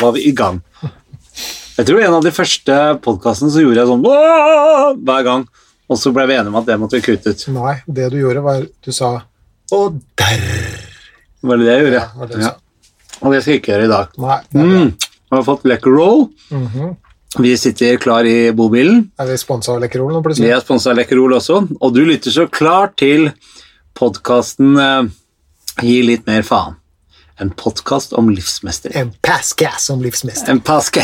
var vi i gang. Jeg tror en av de første podkastene så gjorde jeg sånn hver gang, og så ble vi enige om at det måtte vi kutte ut. Nei, det du gjorde, var Du sa Og der! Var det det jeg gjorde? Ja, det Ja. Og det skal jeg ikke gjøre i dag. Nei, det Mm. Vi har fått Leckerol. Mm -hmm. Vi sitter klar i bobilen. er vi sponsa av Leckerol nå, Vi plutselig? er sponsa av Leckerol også, og du lytter så klart til podkasten eh, Gi litt mer faen. En podkast om livsmestring. En passgass som livsmester. En paske.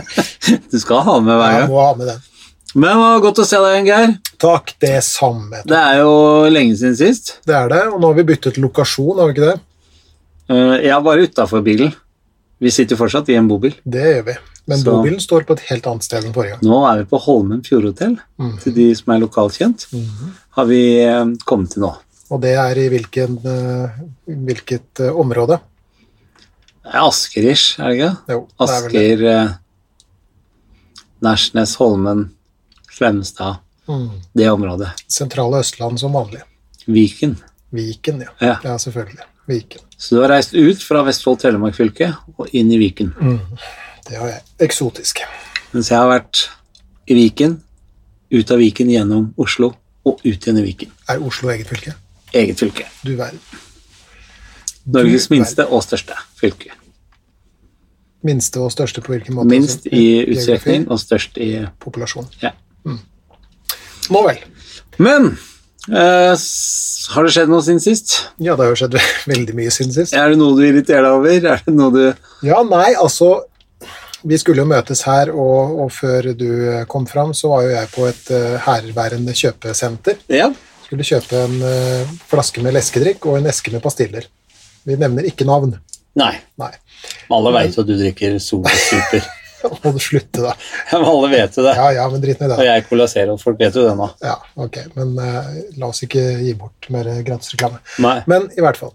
du skal ha med hver gang. Jeg må ha med den. Men det var godt å se deg igjen, Geir. Takk, det samme. Det er jo lenge siden sist. Det er det, og nå har vi byttet lokasjon, har vi ikke det? Jeg Jeg bare utafor bilen. Vi sitter fortsatt i en bobil. Det gjør vi. Men Så- bobilen står på et helt annet sted enn forrige gang. Nå er vi på Holmen fjordhotell. Mhm. Til de som er lokalt kjent. har vi eh, kommet til nå. Og det er i hvilken, eh, hvilket eh, område? Det er Asker-ish, er det ikke? Jo, det er det. Asker, eh, Nærsnes, Holmen, Slemstad. Mm. Det området. Sentrale Østland som vanlig. Viken. Viken, ja. Ja. Ja, selvfølgelig. Viken. Så du har reist ut fra Vestfold Telemark fylke og inn i Viken. Det har jeg. Eksotisk. Mens jeg har vært i Viken, ut av Viken gjennom Oslo og ut igjen i Viken. Er Oslo eget fylke? Eget fylke. Du verden. Norges minste og største fylke. Minste og største på hvilken måte? Minst Altså, i utstrekning og størst i Populasjon. Ja. Nå vel. Men eh, har det skjedd noe siden sist? Ja, det har jo skjedd veldig mye siden sist. Er det noe du irriterer deg over? Er det noe du Ja, nei, altså Vi skulle jo møtes her, og, og før du kom fram, så var jo jeg på et uh, herværende kjøpesenter. Ja. Skulle kjøpe en uh, flaske med leskedrikk og en eske med pastiller. Vi nevner ikke navn. Nei. Nei. Alle veit at du drikker Solo Super. Må du slutte, da. Ja, men alle vet jo det. Ja, ja, men drit i det. Og jeg er og folk vet jo det nå. Ja, ok, men uh, la oss ikke gi bort mer gratisreklame. Men i hvert fall.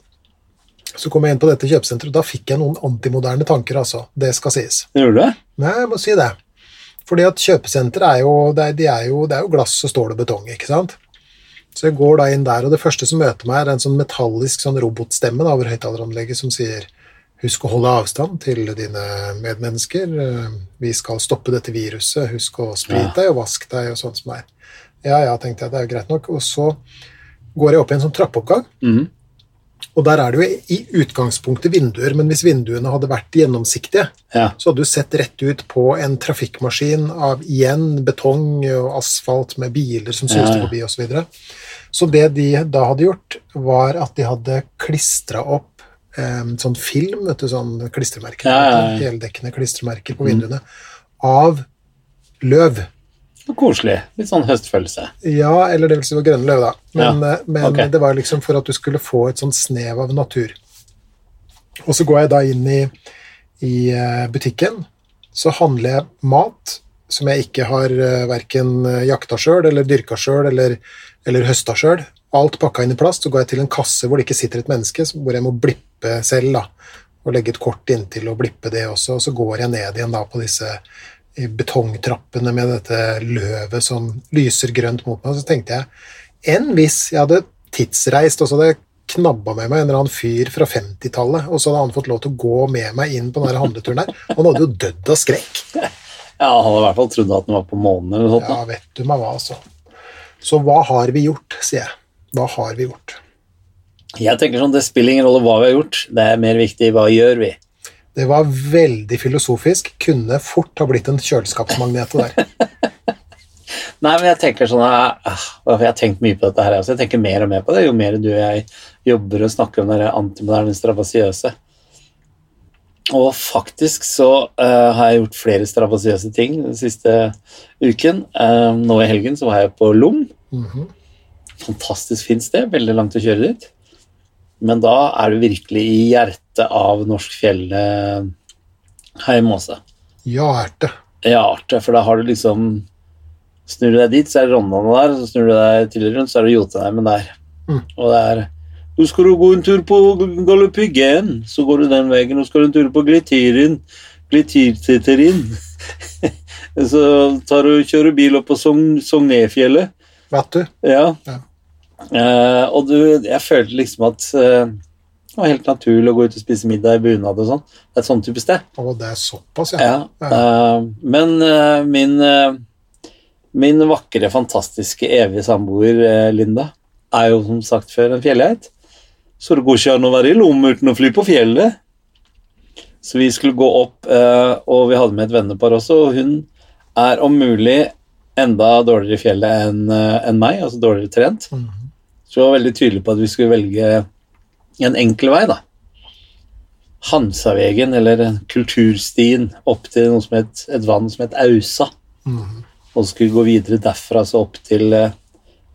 Så kom jeg inn på dette kjøpesenteret, og da fikk jeg noen antimoderne tanker, altså. Det skal sies. Gjorde du det? Nei, jeg må si det. Fordi at kjøpesenter er jo, det er, de er jo, det er jo glass og stål og betong, ikke sant? Så jeg går da inn der, og det første som møter meg, er en sånn metallisk sånn robotstemme da, over høyttaleranlegget som sier Husk å holde avstand til dine medmennesker. Vi skal stoppe dette viruset. Husk å sprite deg og vaske deg og sånt som er. Ja, ja, tenkte jeg, det er jo greit nok. Og så går jeg opp i en sånn trappeoppgang. Mhm. Og der er det jo i utgangspunktet vinduer, men hvis vinduene hadde vært gjennomsiktige, Ja. så hadde du sett rett ut på en trafikkmaskin av igjen betong og asfalt med biler som suste Ja, ja. forbi osv. Så, videre. så det de da hadde gjort, var at de hadde klistra opp eh, sånn film, vet du, sånn klistremerker, Ja, heldekkende klistremerker på vinduene, av løv. Så Koselig. Litt sånn høstfølelse. Ja, eller det vil si det var grønne løv, da. Men, Ja, eh, men okay. det var liksom for at du skulle få et sånn snev av natur. Og så går jeg da inn i, i eh, butikken, så handler jeg mat som jeg ikke har uh, verken jakta sjøl eller dyrka sjøl eller, eller høsta sjøl. Alt pakka inn i plast. Så går jeg til en kasse hvor det ikke sitter et menneske, hvor jeg må blippe selv. da, Og legge et kort inntil og blippe det også. Og så går jeg ned igjen da på disse i betongtrappene med dette løvet som lyser grønt mot meg. Så tenkte jeg enn hvis jeg hadde tidsreist, og så hadde jeg knabba med meg en eller annen fyr fra 50-tallet, og så hadde han fått lov til å gå med meg inn på den handleturen der. Han hadde jo dødd av skrekk. Ja, han hadde i hvert fall trodd at han var på månen eller noe sånt. Ja, vet du meg hva, altså. Så hva har vi gjort, sier jeg. Hva har vi gjort? Jeg tenker sånn, Det spiller ingen rolle hva vi har gjort, det er mer viktig hva gjør vi. Det var veldig filosofisk. Kunne fort ha blitt en kjøleskapsmagnet der. Nei, men jeg tenker sånn ah, Jeg har tenkt mye på dette her også. Jeg tenker mer og mer på det jo mer du og jeg jobber og snakker om det der antimoderne strabasiøse. Og faktisk så uh, har jeg gjort flere strabasiøse ting den siste uken. Uh, nå i helgen så var jeg på Lom. Mhm. Fantastisk fint sted, veldig langt å kjøre dit. Men da er du virkelig i hjertet av norsk fjell heim også. Ja, Hjerte. Hjerte, for da har du liksom Snur du deg dit, så er det Rondane der, så snur du deg til rundt, så er det Jotunheimen der. Mm. Og det er Nå skal du gå en tur på Galdhøpiggen, så går du den veien. Nå skal du en tur på Glitirin. Glityrteterin. så tar du kjører bil opp på Sogn, Sognefjellet. Vet du? Ja. Ja. Eh, og du, jeg følte liksom at uh, Det var helt naturlig å gå ut og spise middag i bunad og sånn. Det er et sånn type sted. Og det er såpass, Ja, ja. Uh, men min, min vakre, fantastiske, evige samboer Linda er jo som sagt før en fjellgeit. Så det går ikke an å være i Lom uten å fly på fjellet. Så vi skulle gå opp, og vi hadde med et vennepar også, og hun er om mulig enda dårligere i fjellet enn enn meg, altså dårligere trent. Mhm. Så vi var veldig tydelige på at vi skulle velge en enkel vei, da. Hansavegen, eller kulturstien, opp til noe som het, et vann som het Ausa. Mm. Og skulle gå videre derfra så opp til eh,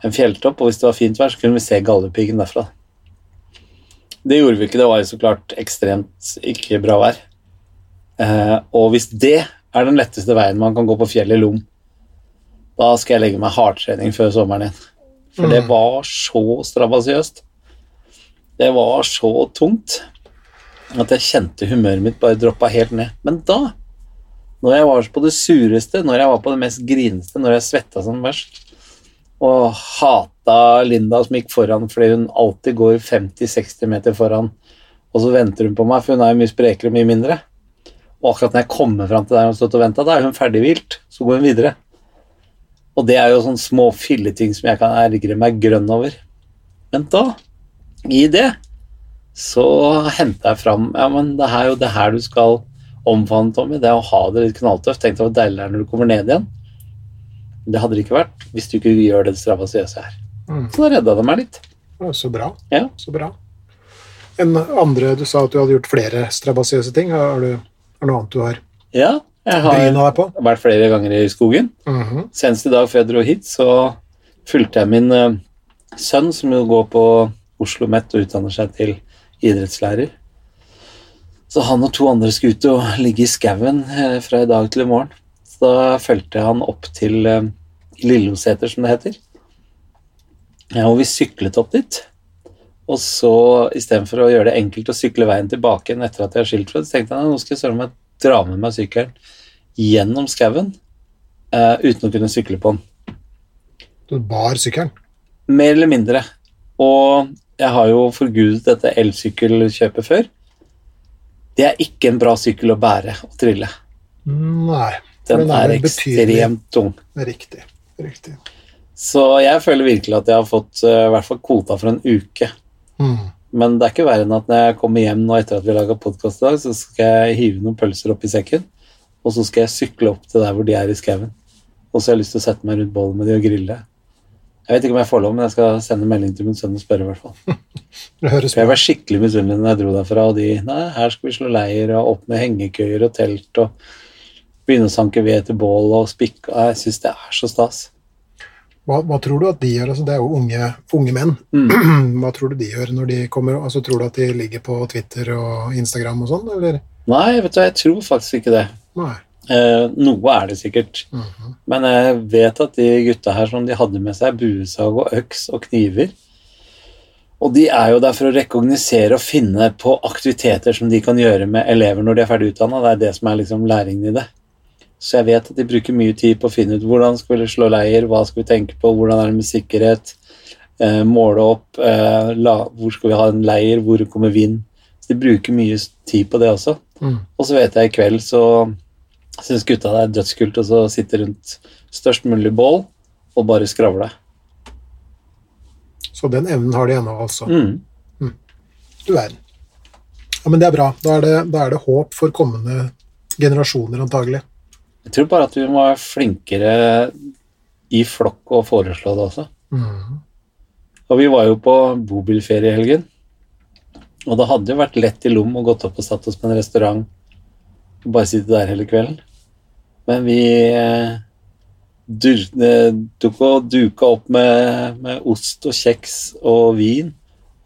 en fjelltopp, og hvis det var fint vær, så kunne vi se Galdhøpiggen derfra. Det gjorde vi ikke, det var jo så klart ekstremt ikke bra vær. Eh, og hvis det er den letteste veien man kan gå på fjellet i Lom, da skal jeg legge meg hardtrening før sommeren igjen. For det Mm. var så strabasiøst. Det var så tungt at jeg kjente humøret mitt bare droppa helt ned. Men da, når jeg var på det sureste, når jeg var på det mest grineste, når jeg svetta som verst, og hata Linda som gikk foran fordi hun alltid går 50-60 meter foran, og så venter hun på meg, for hun er jo mye sprekere og mye mindre. Og akkurat når jeg kommer fram til der hun har stått og venta, da er hun ferdighvilt, så går hun videre. Og det er jo sånne små filleting som jeg kan ergre meg grønn over. Men da, i det, så henter jeg fram Ja, men det er jo det her du skal omfavne, Tommy. Det er å ha det litt knalltøft. Tenk deg hvor deilig det er når du kommer ned igjen. Det hadde det ikke vært hvis du ikke gjør det strabasiøse her. Mm. Så da redda det meg litt. Så bra. Ja. Så bra. En andre, Du sa at du hadde gjort flere strabasiøse ting. Har du er det noe annet du har Ja, jeg har vært flere ganger i skogen. Mhm. Senest i dag før jeg dro hit, så fulgte jeg min uh, sønn, som jo går på Oslo Met og utdanner seg til idrettslærer. Så han og to andre skulle ut og ligge i skauen uh, fra i dag til i morgen. Så da fulgte jeg han opp til uh, Lilloseter, som det heter. Ja, og vi syklet opp dit. Og så istedenfor å gjøre det enkelt å sykle veien tilbake etter at jeg har skilt fra det, så tenkte jeg nå skal jeg søren meg dra med meg sykkelen gjennom skauen uh, uten å kunne sykle på den. Du bar sykkelen? Mer eller mindre. Og jeg har jo forgudet dette elsykkelkjøpet før. Det er ikke en bra sykkel å bære og trille. Nei. Den, Den er er ekstremt tung. Riktig. Riktig. Så jeg føler virkelig at jeg har fått uh, i hvert fall kvota for en uke. Mm. Men det er ikke verre enn at når jeg kommer hjem nå etter at vi har laga podkast i dag, så skal jeg hive noen pølser opp i sekken, og så skal jeg sykle opp til der hvor de er i skauen. Og så har jeg lyst til å sette meg rundt bålet med de og grille. Jeg vet ikke om jeg får lov, men jeg skal sende melding til min sønn og spørre. i hvert fall. For jeg var skikkelig misunnelig når jeg dro derfra, og de Nei, her skal vi slå leir, og opp med hengekøyer og telt, og begynne å sanke ved til bål og spikke. Jeg syns det er så stas. hva, hva tror du at de gjør? Altså, det er jo unge, unge menn. Mm. Hva tror du de gjør når de kommer? Altså, tror du at de ligger på Twitter og Instagram og sånn, eller? Nei, vet du, jeg tror faktisk ikke det. Eh, noe er det sikkert. Mhm. Men jeg vet at de gutta her som de hadde med seg buesag og øks og kniver Og de er jo der for å rekognosere og finne på aktiviteter som de kan gjøre med elever når de er ferdig utdanna. Det er det som er liksom læringen i det. Så jeg vet at de bruker mye tid på å finne ut hvordan skal vi slå leir, hva skal vi tenke på, hvordan er det med sikkerhet, eh, måle opp, eh, la, hvor skal vi ha en leir, hvor kommer vind. Så de bruker mye tid på det også. Mm. Og så vet jeg i kveld så syns gutta det er dødskult å så sitte rundt størst mulig bål og bare skravle. Så den evnen har de ennå, altså. Mm. Du verden. Ja, men det er bra. Da er det, da er det håp for kommende generasjoner, antagelig. Jeg tror bare at vi må være flinkere i flokk og foreslå det også. Mm. Og vi var jo på bobilferie i helgen. Og det hadde jo vært lett i Lom å gått opp og satt oss på en restaurant og bare sitte der hele kvelden. Men vi eh, eh, tok og duka opp med, med ost og kjeks og vin,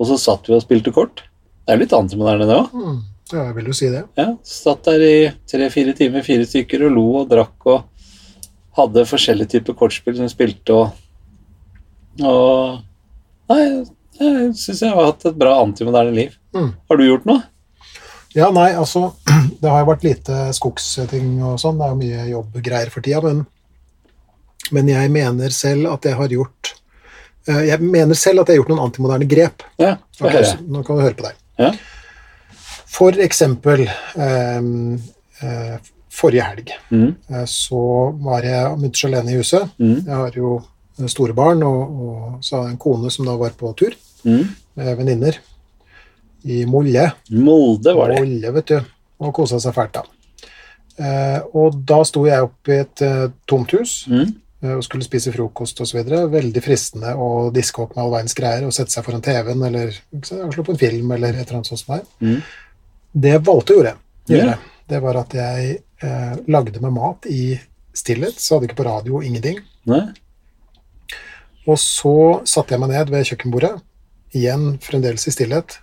og så satt vi og spilte kort. Det er litt antimoderne, det òg. Mm. Ja, jeg vil jo si det. Ja, satt der i tre-fire timer, fire stykker, og lo og drakk og hadde forskjellige typer kortspill som vi spilte og Og Nei, jeg syns jeg har hatt et bra antimoderne liv. Mm. Har du gjort noe? Ja, nei, altså Det har jo vært lite skogsting og sånn. Det er jo mye jobbgreier for tida, men, men jeg mener selv at jeg har gjort eh, Jeg mener selv at jeg har gjort noen antimoderne grep. Ja, få Ok, høre. så Nå kan du høre på deg. Ja. For eksempel ehm, eh, forrige helg Mm. eh, så var jeg mutters alene i huset. Mm. Jeg har jo store barn, og, og så har jeg en kone som da var på tur Mm. med venninner i Molde. Molde var det. Molde, vet du. Og kosa seg fælt, da. Eh, og da sto jeg oppe i et eh, tomt hus Mm. eh, og skulle spise frokost osv. Veldig fristende å diske opp med all verdens greier og sette seg foran TV-en eller slå på en film eller et eller annet sånt som er. Mm. Det jeg valgte å gjøre, gjøre yeah. det var at jeg eh, lagde meg mat i stillhet, så hadde jeg ikke på radio, ingenting. Nei? Og så satte jeg meg ned ved kjøkkenbordet, igjen fremdeles i stillhet,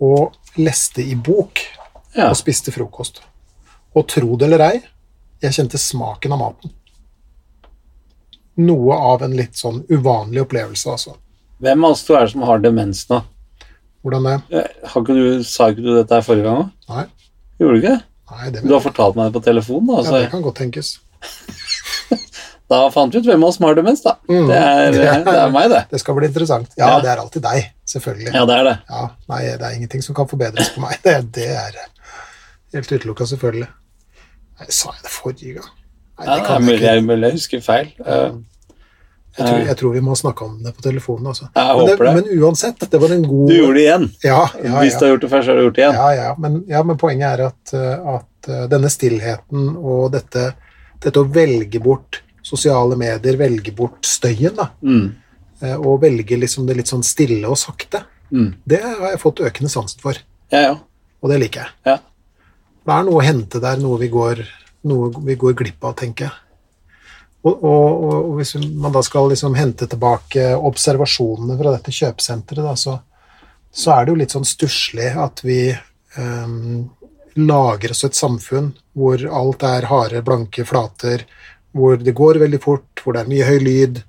og leste i bok Ja. og spiste frokost. Og tro det eller ei, jeg kjente smaken av maten. Noe av en litt sånn uvanlig opplevelse, altså. Hvem av oss to er det som har demens nå? Hvordan det? Eh, Har ikke du, sa ikke du dette her forrige gang òg? Gjorde du ikke nei det, Du har fortalt meg det på telefon. Da, ja, det kan godt tenkes. Da fant vi ut hvem av oss som har demens. da. Mm. Det, er, det er meg, det. Det skal bli interessant. Ja, Ja. det er alltid deg, selvfølgelig. Ja, det er det. Ja, nei, det er ingenting som kan forbedres på meg. Det, det er helt utelukka, selvfølgelig. Nei, sa jeg det forrige gang? Nei, Ja, det det kan ikke. jeg, mulig jeg husker feil. Eh, Jeg tror, jeg tror vi må snakke om det på telefonen, altså. Jeg men, håper det. men uansett, det var en god Du gjorde det igjen. Ja, ja, Hvis du ja. har gjort det først, så har du gjort det igjen. ja, ja. Men, ja, men poenget er at, eh, at eh, denne stillheten og dette, dette å velge bort sosiale medier, velge bort støyen, da, Mm. eh, og velge liksom det litt sånn stille og sakte, Mm. det har jeg fått økende sansen for. Ja, ja. Og det liker jeg. ja. Det er noe å hente der, noe vi går, noe vi går glipp av, tenker jeg. Og, og, og og hvis man da skal liksom hente tilbake observasjonene fra dette kjøpesenteret, da, så, så er det jo litt sånn stusslig at vi um, lager oss et samfunn hvor alt er harde, blanke flater, hvor det går veldig fort, hvor det er mye høy lyd,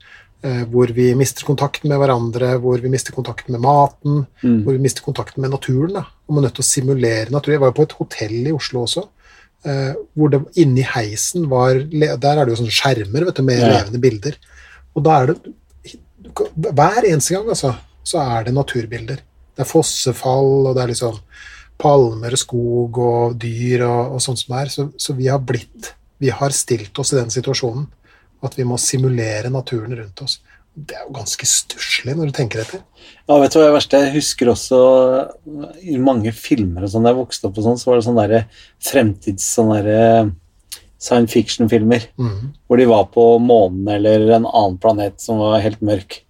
eh, hvor vi mister kontakten med hverandre, hvor vi mister kontakten med maten, Mm. hvor vi mister kontakten med naturen. Da. Og man er nødt til å simulere natur. Jeg var jo på et hotell i Oslo også, eh, hvor det inni heisen var Der er det jo sånne skjermer vet du, med Ja. levende bilder. Og da er det Hver eneste gang, altså, så er det naturbilder. Det er fossefall, og det er liksom palmer og skog og dyr og, og sånt som det er. Så, så vi har blitt Vi har stilt oss i den situasjonen at vi må simulere naturen rundt oss. Det er jo ganske stusslig når du tenker etter. Ja, vet du hva det verste Jeg husker også i mange filmer og sånn, da jeg vokste opp og sånn, så var det sånne der fremtids sånne der science fiction-filmer Mhm. hvor de var på månen eller en annen planet som var helt mørk.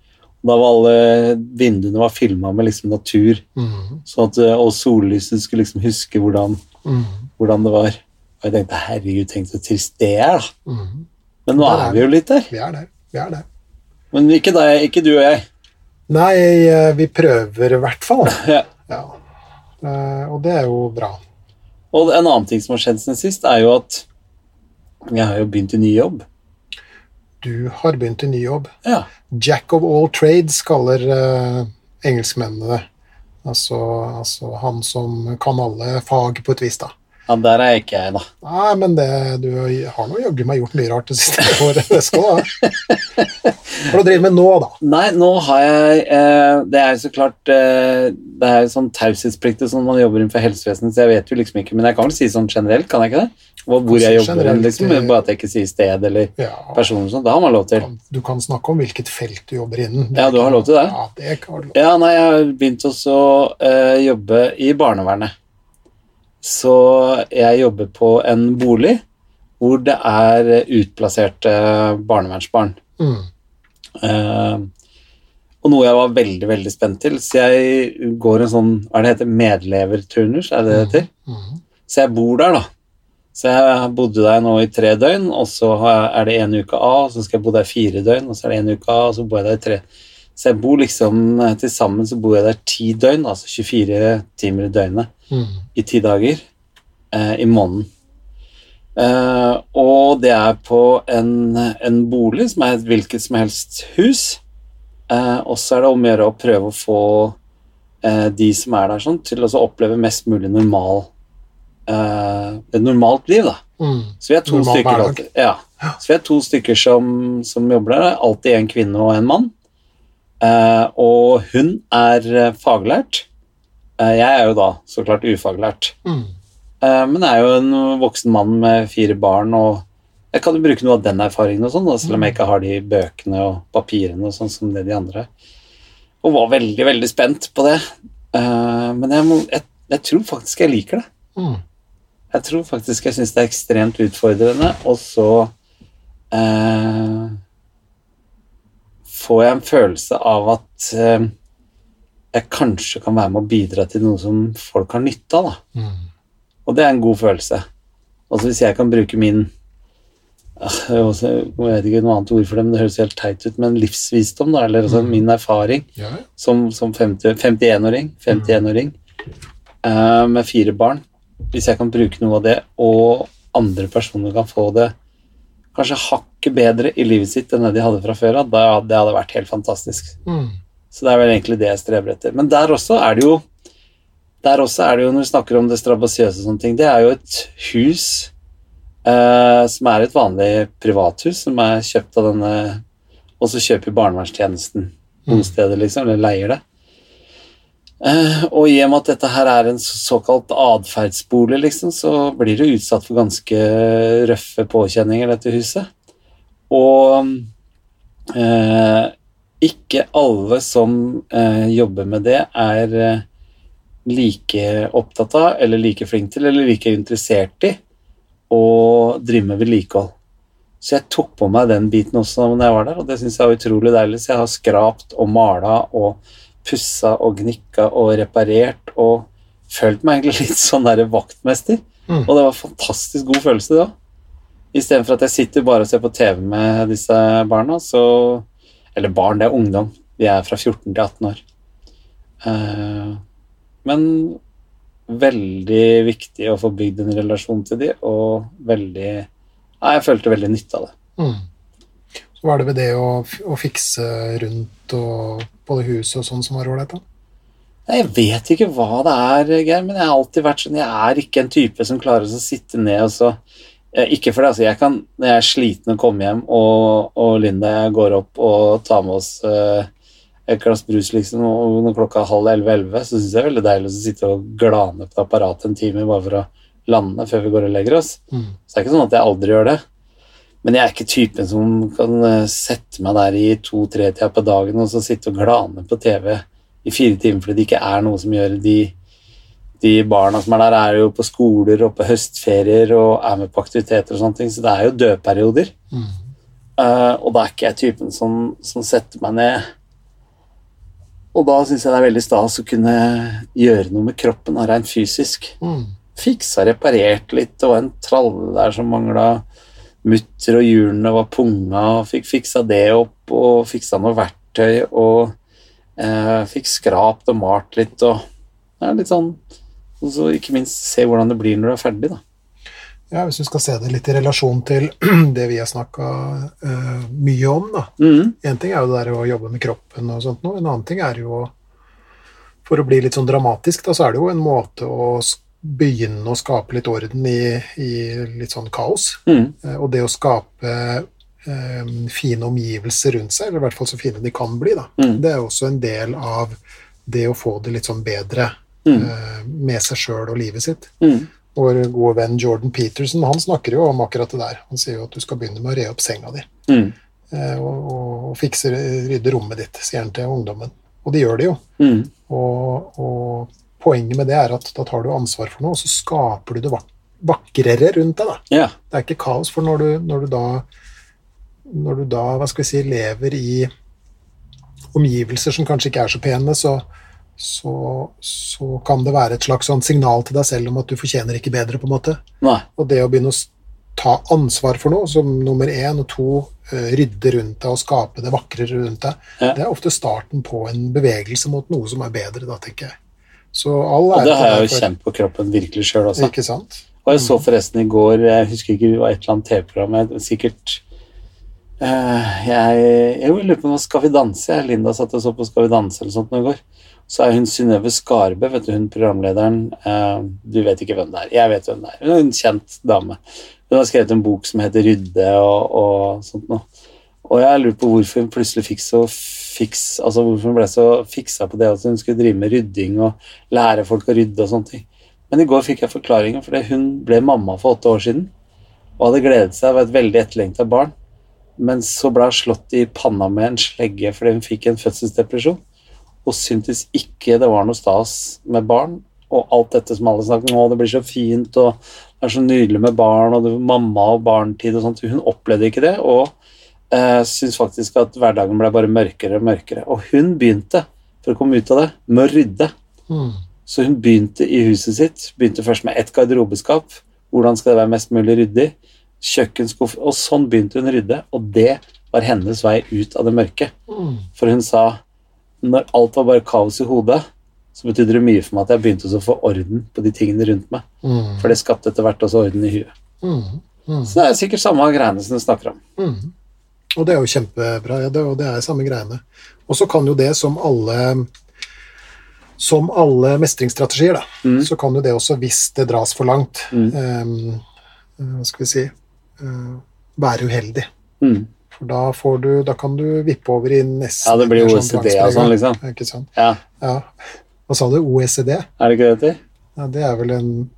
Da var alle vinduene var filma med liksom natur, mm sånn at, og sollyset skulle liksom huske hvordan, Mhm. hvordan det var. Og jeg tenkte herregud, tenk så trist det er, da. Mhm. Men nå er er vi jo litt der. Vi er der. Vi er der. Men ikke, deg, ikke du og jeg. Nei, eh, vi prøver i hvert fall. Ja. Ja. Eh, Og det er jo bra. Og en annen ting som har skjedd siden sist, er jo at jeg har jo begynt i ny jobb. Du har begynt i ny jobb. Ja. Jack of all trades kaller uh, engelskmennene det. Altså, altså han som kan alle fag på et vis, da. Ja, der er ikke jeg, da. Nei, men det, du har nå jaggu meg gjort mye rart det siste året. Det skal du. Hva driver du med nå, da? Nei, nå har jeg eh, Det er jo så klart eh, Det er jo sånn taushetspliktig sånn man jobber innenfor helsevesenet, så jeg vet jo liksom ikke Men jeg kan vel si sånn generelt, kan jeg ikke det? Hvor, hvor jeg jobber, generelt, liksom. eh, Bare at jeg ikke sier sted eller Ja, person sånn. Det har man lov til. du kan snakke om hvilket felt du jobber innen. Ja, du har lov til det. Ja, det kan du lov. Ja, nei, jeg har begynt også å eh, jobbe i barnevernet. Så jeg jobber på en bolig hvor det er utplasserte barnevernsbarn. Mm. Eh, og noe jeg var veldig veldig spent til. Så jeg går en sånn hva er det heter, medleverturnus, er det det heter? Mm. Så jeg bor der, da. Så jeg bodde der nå i tre døgn, og så er det en uke av, og så skal jeg bo der fire døgn, og så er det en uke av, og så bor jeg der i tre. Så jeg bor liksom eh, til sammen så bor jeg der ti døgn, altså 24 timer i døgnet Mm. i ti dager eh, i måneden. Eh, og det er på en, en bolig som er et hvilket som helst hus. Eh, og så er det om å gjøre å prøve å få eh, de som er der, sånn, til å oppleve mest mulig normal eh, et normalt liv. da. Mm. Så vi er to Normal stykker, ja. så vi er to stykker som, som jobber der. Alltid en kvinne og en mann. Eh, og hun er eh, faglært. Eh, Jeg er jo da så klart ufaglært. Mm. Men jeg er jo en voksen mann med fire barn, og jeg kan jo bruke noe av den erfaringen, og sånn, selv om jeg ikke har de bøkene og papirene og sånn som det de andre. Og var veldig, veldig spent på det. Men jeg, må, jeg, jeg tror faktisk jeg liker det. Mm. Jeg tror faktisk jeg syns det er ekstremt utfordrende, og så eh, får jeg en følelse av at eh, jeg kanskje kan være med å bidra til noe som folk har nytte av. Mm. Og det er en god følelse. Altså Hvis jeg kan bruke min ah, jeg vet ikke noe annet ord for det, men det høres helt teit ut, men livsvisdom, da, eller altså min erfaring Ja, som, som 51-åring 51-åring eh, med fire barn. Hvis jeg kan bruke noe av det, og andre personer kan få det kanskje hakket bedre i livet sitt enn det de hadde fra før av, det hadde vært helt fantastisk. Mm. Så det er vel egentlig det jeg streber etter. Men der også er det jo Der også er det jo, når vi snakker om det strabasiøse og sånne ting, det er jo et hus eh, som er et vanlig privathus, som er kjøpt av denne Og så kjøper barnevernstjenesten noen steder liksom, eller leier det. Eh, og i og med at dette her er en såkalt atferdsbolig, liksom, så blir det utsatt for ganske røffe påkjenninger, dette huset. Og eh, ikke alle som eh, jobber med det, er eh, like opptatt av, eller like flink til, eller like interessert i å drive med vedlikehold. Så jeg tok på meg den biten også når jeg var der, og det syns jeg var utrolig deilig. Så jeg har skrapt og mala og pussa og gnikka og reparert og følt meg egentlig litt sånn der vaktmester. Mm. Og det var en fantastisk god følelse, da. Istedenfor at jeg sitter bare og ser på TV med disse barna, så Eller barn, det er ungdom. De er fra 14 til 18 år. Uh, men veldig viktig å få bygd en relasjon til de, og veldig Nei, jeg følte veldig nytte av det. Mm. Så var det ved det å, å fikse rundt og både huset og sånn som var ålreit, da? Jeg vet ikke hva det er, Geir, men jeg har alltid vært sånn Jeg er ikke en type som klarer å sitte ned og så eh, Ikke for det, altså. Jeg kan, når jeg er sliten og kommer hjem, og, og Linda går opp og tar med oss uh, et glass brus, liksom, og når klokka er halv elleve-elleve, så syns jeg det er veldig deilig å sitte og glane på apparatet en time bare for å lande før vi går og legger oss. Mm. Så det er ikke sånn at jeg aldri gjør det. Men jeg er ikke typen som kan eh, sette meg der i to-tre-tida på dagen og så sitte og glane på TV i fire timer fordi det ikke er noe som gjør de, de barna som er der, er jo på skoler og på høstferier og er med på aktiviteter og sånne ting, så det er jo dødperioder. Mm. Uh, og da er ikke jeg typen som, som setter meg ned. Og da syns jeg det er veldig stas å kunne gjøre noe med kroppen, rent fysisk Mm. fiksa reparert litt. Det var en tralle der som mangla mutter, og hjulene var punga, fikk fiksa det opp, og fiksa noe verktøy, og eh, fikk skrapt og malt litt, og ja, litt sånn Og så ikke minst se hvordan det blir når du er ferdig, da. Ja, Hvis du skal se det litt i relasjon til det vi har snakka mye om, da. Mhm. En ting er jo det der å jobbe med kroppen og sånt noe, en annen ting er jo For å bli litt sånn dramatisk, da, så er det jo en måte å begynne å skape litt orden i, i litt sånn kaos. Mhm. Eh, Og det å skape eh, fine omgivelser rundt seg, eller i hvert fall så fine de kan bli, da. Mm. Det er også en del av det å få det litt sånn bedre Mm. eh, med seg sjøl og livet sitt. Mhm. Vår gode venn Jordan Peterson han snakker jo om akkurat det der. Han sier jo at du skal begynne med å re opp senga di. Mhm. eh, Og, og, og fikse, rydde rommet ditt, sier han til ungdommen. Og de gjør det jo. Mhm. Og, og poenget med det er at da tar du ansvar for noe, og så skaper du det vakrere rundt deg. da. Ja. Det er ikke kaos, for når du, når du da når du da, si, lever i omgivelser som kanskje ikke er så pene, så, så, så kan det være et slags sånn signal til deg selv om at du fortjener ikke bedre, på en måte. Nei. Og det å begynne å ta ansvar for noe, som nummer én, og to, rydde rundt deg og skape det vakrere rundt deg, Ja. det er ofte starten på en bevegelse mot noe som er bedre, da, tenker jeg. Så all Og det har jeg jo kjent på kroppen virkelig sjøl også. Ikke sant? Og jeg så forresten i går, jeg husker ikke, det var et eller annet TV-program, sikkert eh, jeg, jeg lurer på om Skal vi danse. jeg. Linda satt og så på Skal vi danse eller sånt noe i går. Så er hun Synnøve Skarbø, vet du, hun programlederen. eh, du vet ikke hvem det er. Jeg vet hvem det er. Hun er en kjent dame. Hun har skrevet en bok som heter Rydde og, og sånt noe. Og jeg lurer på hvorfor hun plutselig fikk så fiks, altså hvorfor hun ble så fiksa på det at hun skulle drive med rydding og lære folk å rydde og sånne ting. Men i går fikk jeg forklaringen, fordi hun ble mamma for åtte år siden og hadde gledet seg, var et veldig etterlengta barn. Men så ble hun slått i panna med en slegge fordi hun fikk en fødselsdepresjon. Og syntes ikke det var noe stas med barn. Og alt dette som alle snakker om, det blir så fint, og det er så nydelig med barn, og det var mamma og barntid og sånt. Hun opplevde ikke det, og eh, syntes faktisk at hverdagen ble bare mørkere og mørkere. Og hun begynte, for å komme ut av det, med å rydde. Mm. Så hun begynte i huset sitt. Begynte først med ett garderobeskap. Hvordan skal det være mest mulig ryddig? Kjøkkenskuff. Og sånn begynte hun å rydde, og det var hennes vei ut av det mørke. Mm. For hun sa når alt var bare kaos i hodet, så betydde det mye for meg at jeg begynte å få orden på de tingene rundt meg. Mm. For det skapte etter hvert også orden i huet. Mm. Mm. Så det er sikkert samme greiene som du snakker om. Og det er jo kjempebra, ja, det, og det er samme greiene. Og så kan jo det, som alle som alle mestringsstrategier, da, Mm. så kan jo det også, hvis det dras for langt, Mm. um, hva skal vi si uh, være uheldig. Mm. For da, får du, da kan du vippe over i nesten Ja, det blir OECD og sånn, liksom. Ikke sant? Ja, Ja. Hva sa du? OECD? er det ikke det det heter? Ja, det er vel en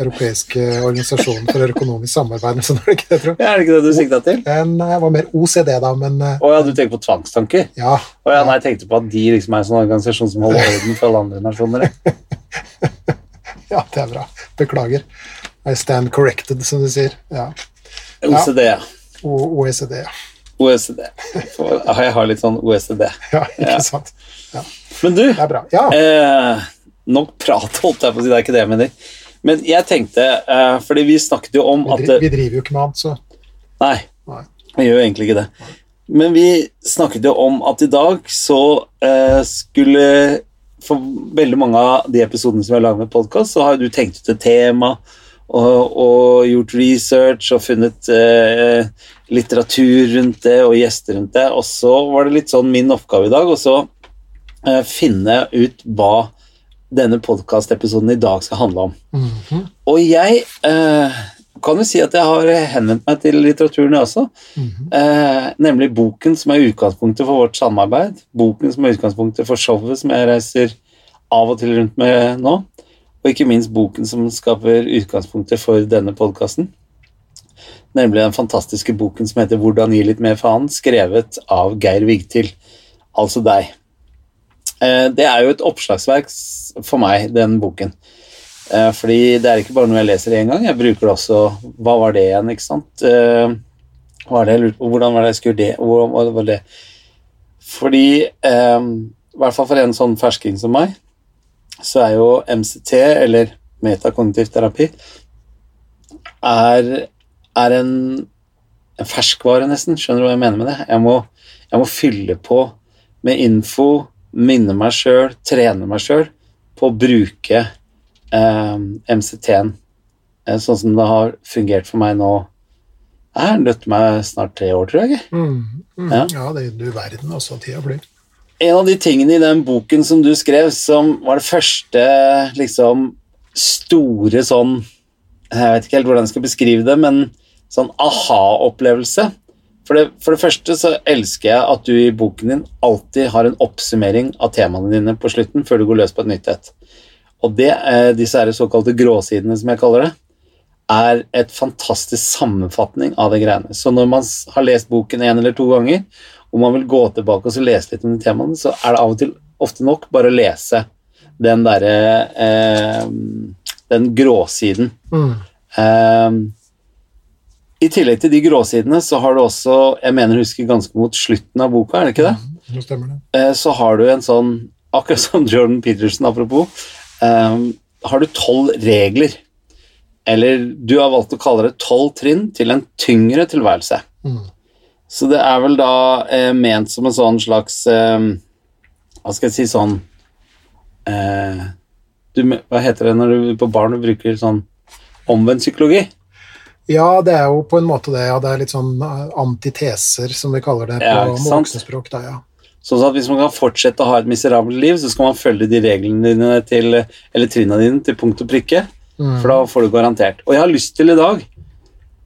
europeisk organisasjonen organisasjon for økonomisk samarbeid, sånn er det ikke det, tror jeg. Er det ikke det du sikta til? En, jeg var mer OCD da, men eh, Å ja, du tenker på tvangstanker? ja. Å ja, nei, jeg tenkte på at de liksom er en sånn organisasjon som holder orden for alle andre nasjoner. Ja, det er bra. Beklager. I stand corrected, som du sier. Ja. OCD, ja. OECD, ja. OECD. For Jeg har litt sånn OECD. ja. Ikke Ja. sant? Men du. Ja. eh, nok prat, holdt jeg på å si, det er ikke det jeg mener. Men jeg tenkte, uh, fordi vi snakket jo om Vi, at vi driver jo ikke med annet, så Nei, Nei. vi gjør jo egentlig ikke det. Men vi snakket jo om at i dag så uh, skulle For veldig mange av de episodene som vi har laget med podkast, så har du tenkt ut et tema og, og gjort research og funnet uh, litteratur rundt det og gjester rundt det. Og så var det litt sånn min oppgave i dag å så finne ut hva denne podkastepisoden i dag skal handle om. Mhm, Og jeg eh, kan jo si at jeg har henvendt meg til litteraturen, jeg også. mhm. Eh, nemlig boken som er utgangspunktet for vårt samarbeid. Boken som er utgangspunktet for showet som jeg reiser av og til rundt med nå. Og ikke minst boken som skaper utgangspunktet for denne podkasten. Nemlig den fantastiske boken som heter 'Hvordan gi litt mer faen', skrevet av Geir Vigtil, altså deg. Eh, det er jo et oppslagsverk for meg, den boken. Eh, fordi det er ikke bare noe jeg leser én gang, jeg bruker det også Hva var det igjen, ikke sant? Eh, hva det? Hvordan var det jeg skulle det? Hvordan var det- Fordi, i hvert fall for en sånn fersking som meg, så er jo MCT, eller metakognitiv terapi, er, er en, en ferskvare, nesten. Skjønner du hva jeg mener med det? Jeg må, jeg må fylle på med info, minne meg sjøl, trene meg sjøl på å bruke eh, MCT-en eh, sånn som det har fungert for meg nå. Jeg har nødt meg snart tre år, tror jeg. Mm, mm. Ja. Ja, det du verden, altså. Tida flyr. En av de tingene i den boken som du skrev, som var det første liksom store sånn Jeg vet ikke helt hvordan jeg skal beskrive det, men sånn aha-opplevelse. For det, for det første så elsker jeg at du i boken din alltid har en oppsummering av temaene dine på slutten før du går løs på et nytt et. Og det, eh, disse her såkalte gråsidene, som jeg kaller det, er et fantastisk sammenfatning av det greiene. Så når man har lest boken en eller to ganger, og man vil gå tilbake og så lese litt om de temaene, så er det av og til ofte nok bare å lese den derre eh, Den gråsiden. Mm. Eh, I tillegg til de gråsidene så har du også, jeg mener jeg husker ganske mot slutten av boka, er det ikke det? Nå stemmer det. Eh, så har du en sånn, akkurat som Jordan Peterson apropos, um, har du tolv regler. Eller du har valgt å kalle det tolv trinn til en tyngre tilværelse. Mm. Så det er vel da eh, ment som en sånn slags eh, Hva skal jeg si sånn eh, du, Hva heter det når du på barn bruker sånn omvendt psykologi? Ja, det er jo på en måte det. Ja, det er litt sånn eh, antiteser, som vi kaller det på Ja, voksenspråk. Da, ja. Sånn at hvis man kan fortsette å ha et miserabelt liv, så skal man følge de reglene dine til, eller trinna dine til punkt og prikke, Mm. for da får du garantert. Og jeg har lyst til i dag,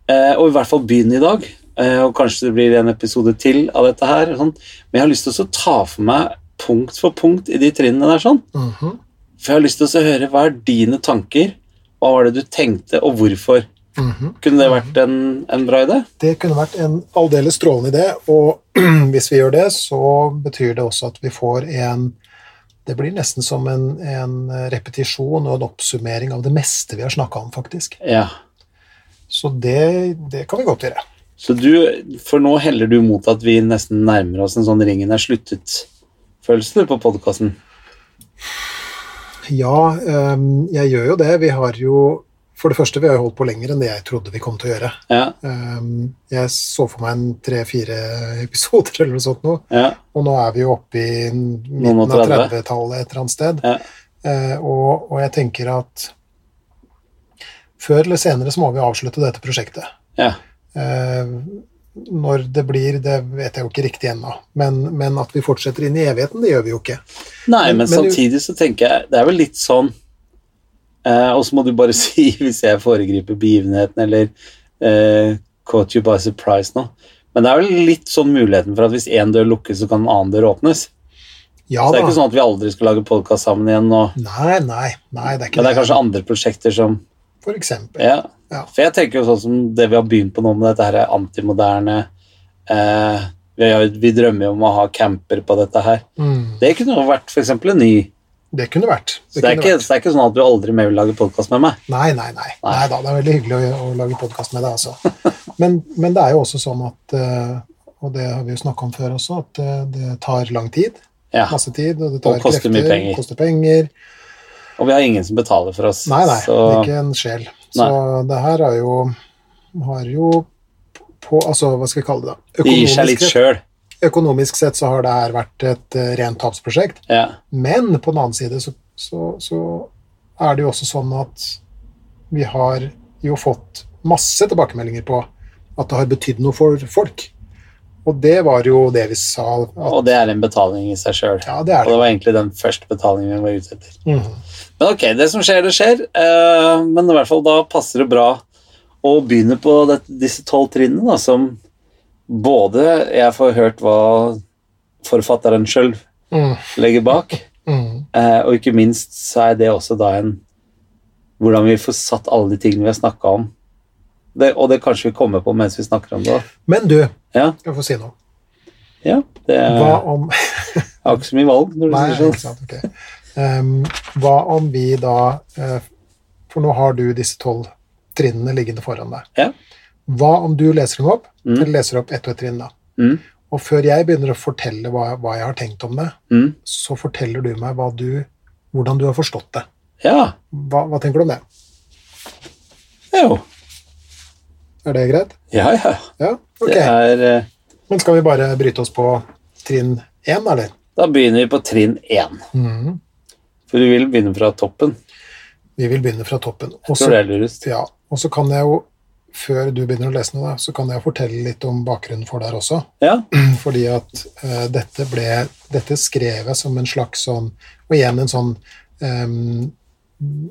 eh, og i hvert fall begynne i dag, eh, og kanskje det blir en episode til av dette her. Sånn. Men jeg har lyst til å ta for meg punkt for punkt i de trinnene der. sånn. Mhm. For jeg har lyst til å høre hva er dine tanker, hva var det du tenkte, og hvorfor. Mhm. Kunne det vært en, en bra idé? Det kunne vært en aldeles strålende idé, og hvis vi gjør det, så betyr det også at vi får en Det blir nesten som en, en repetisjon og en oppsummering av det meste vi har snakka om, faktisk. Ja. Så det, det kan vi godt gjøre. Så du, for nå heller du mot at vi nesten nærmer oss en sånn ringen er sluttet-følelse på podkasten? Ja, jeg gjør jo det. Vi har jo For det første, vi har holdt på lenger enn det jeg trodde vi kom til å gjøre. Ja, Øhm, jeg så for meg en tre-fire episoder eller noe sånt nå, ja, og nå er vi jo oppe i midten av 30. 30-tallet et eller annet sted. ja. Eh, og, og jeg tenker at før eller senere så må vi avslutte dette prosjektet. ja. Eh, når det blir, det vet jeg jo ikke riktig ennå, men, men at vi fortsetter inn i evigheten, det gjør vi jo ikke. Nei, Men- men, men samtidig så tenker jeg Det er vel litt sånn eh, Og så må du bare si hvis jeg foregriper begivenheten eller eh, caught you by surprise nå. Men det er vel litt sånn muligheten for at hvis én dør lukkes, så kan en annen dør åpnes. Ja så det er ikke sånn at vi aldri skal lage podkast sammen igjen nå. Nei, nei, nei, det er ikke Men det er kanskje andre prosjekter som For eksempel. Ja. Ja. For jeg tenker jo sånn som det vi har begynt på nå med dette her antimoderne eh, vi, vi drømmer jo om å ha camper på dette her. Mm, Det kunne jo vært f.eks. en ny det kunne vært. Så det er, kunne ikke, vært. så det er ikke sånn at du aldri mer vil lage podkast med meg. Nei, nei, nei. nei da, det er veldig hyggelig å, å lage podkast med deg, altså. Men, men det er jo også sånn at eh, Og det har vi jo snakka om før også, at eh, det tar lang tid. Ja. Masse tid, og det tar Og koster mye penger. Koster penger. Og vi har ingen som betaler for oss. Nei, nei, så ikke en sjel. Så det her er jo har jo på Altså, hva skal vi kalle det? da? det gir seg litt sjøl. Økonomisk sett så har det her vært et eh, rent tapsprosjekt. Ja. Men på den annen side så, så, så er det jo også sånn at vi har jo fått masse tilbakemeldinger på at det har betydd noe for folk. Og det var jo det vi sa. At, Og det er en betaling i seg sjøl. ja, det Og er det det. var egentlig den første betalingen vi var ute etter. Mhm. Men ok, det som skjer, det skjer. Eh, men i hvert fall da passer det bra å begynne på det, disse tolv trinnene, da, som både jeg får hørt hva forfatteren sjøl Mm. legger bak, mm. eh, og ikke minst så er det også da en Hvordan vi får satt alle de tingene vi har snakka om. Det, og det kanskje vi kommer på mens vi snakker om det. Men du, Ja, jeg får si noe. ja det Hva er, om jeg har ikke så mye valg når du Nei, sier sånn. sant, ok. Ehm, hva om vi da eh, For nå har du disse tolv trinnene liggende foran deg. Ja. Hva om du leser den opp, Mm. eller leser opp ett og ett trinn, da? Mm, Og før jeg begynner å fortelle hva, hva jeg har tenkt om det, mm. så forteller du meg du, hvordan du har forstått det. Ja, Hva, hva tenker du om det? jo. Er det greit? Ja, ja. Ja? Ok. Det er uh... Men skal vi bare bryte oss på trinn én, eller? Da begynner vi på trinn én. Mm. For du vil begynne fra toppen. Vi vil begynne fra toppen. Også, Jeg tror det er lurest. ja, og så kan jeg jo, før du begynner å lese noe, så kan jeg fortelle litt om bakgrunnen for deg også. Ja. Fordi at uh, dette ble Dette skrev jeg som en slags sånn Og igjen en sånn um,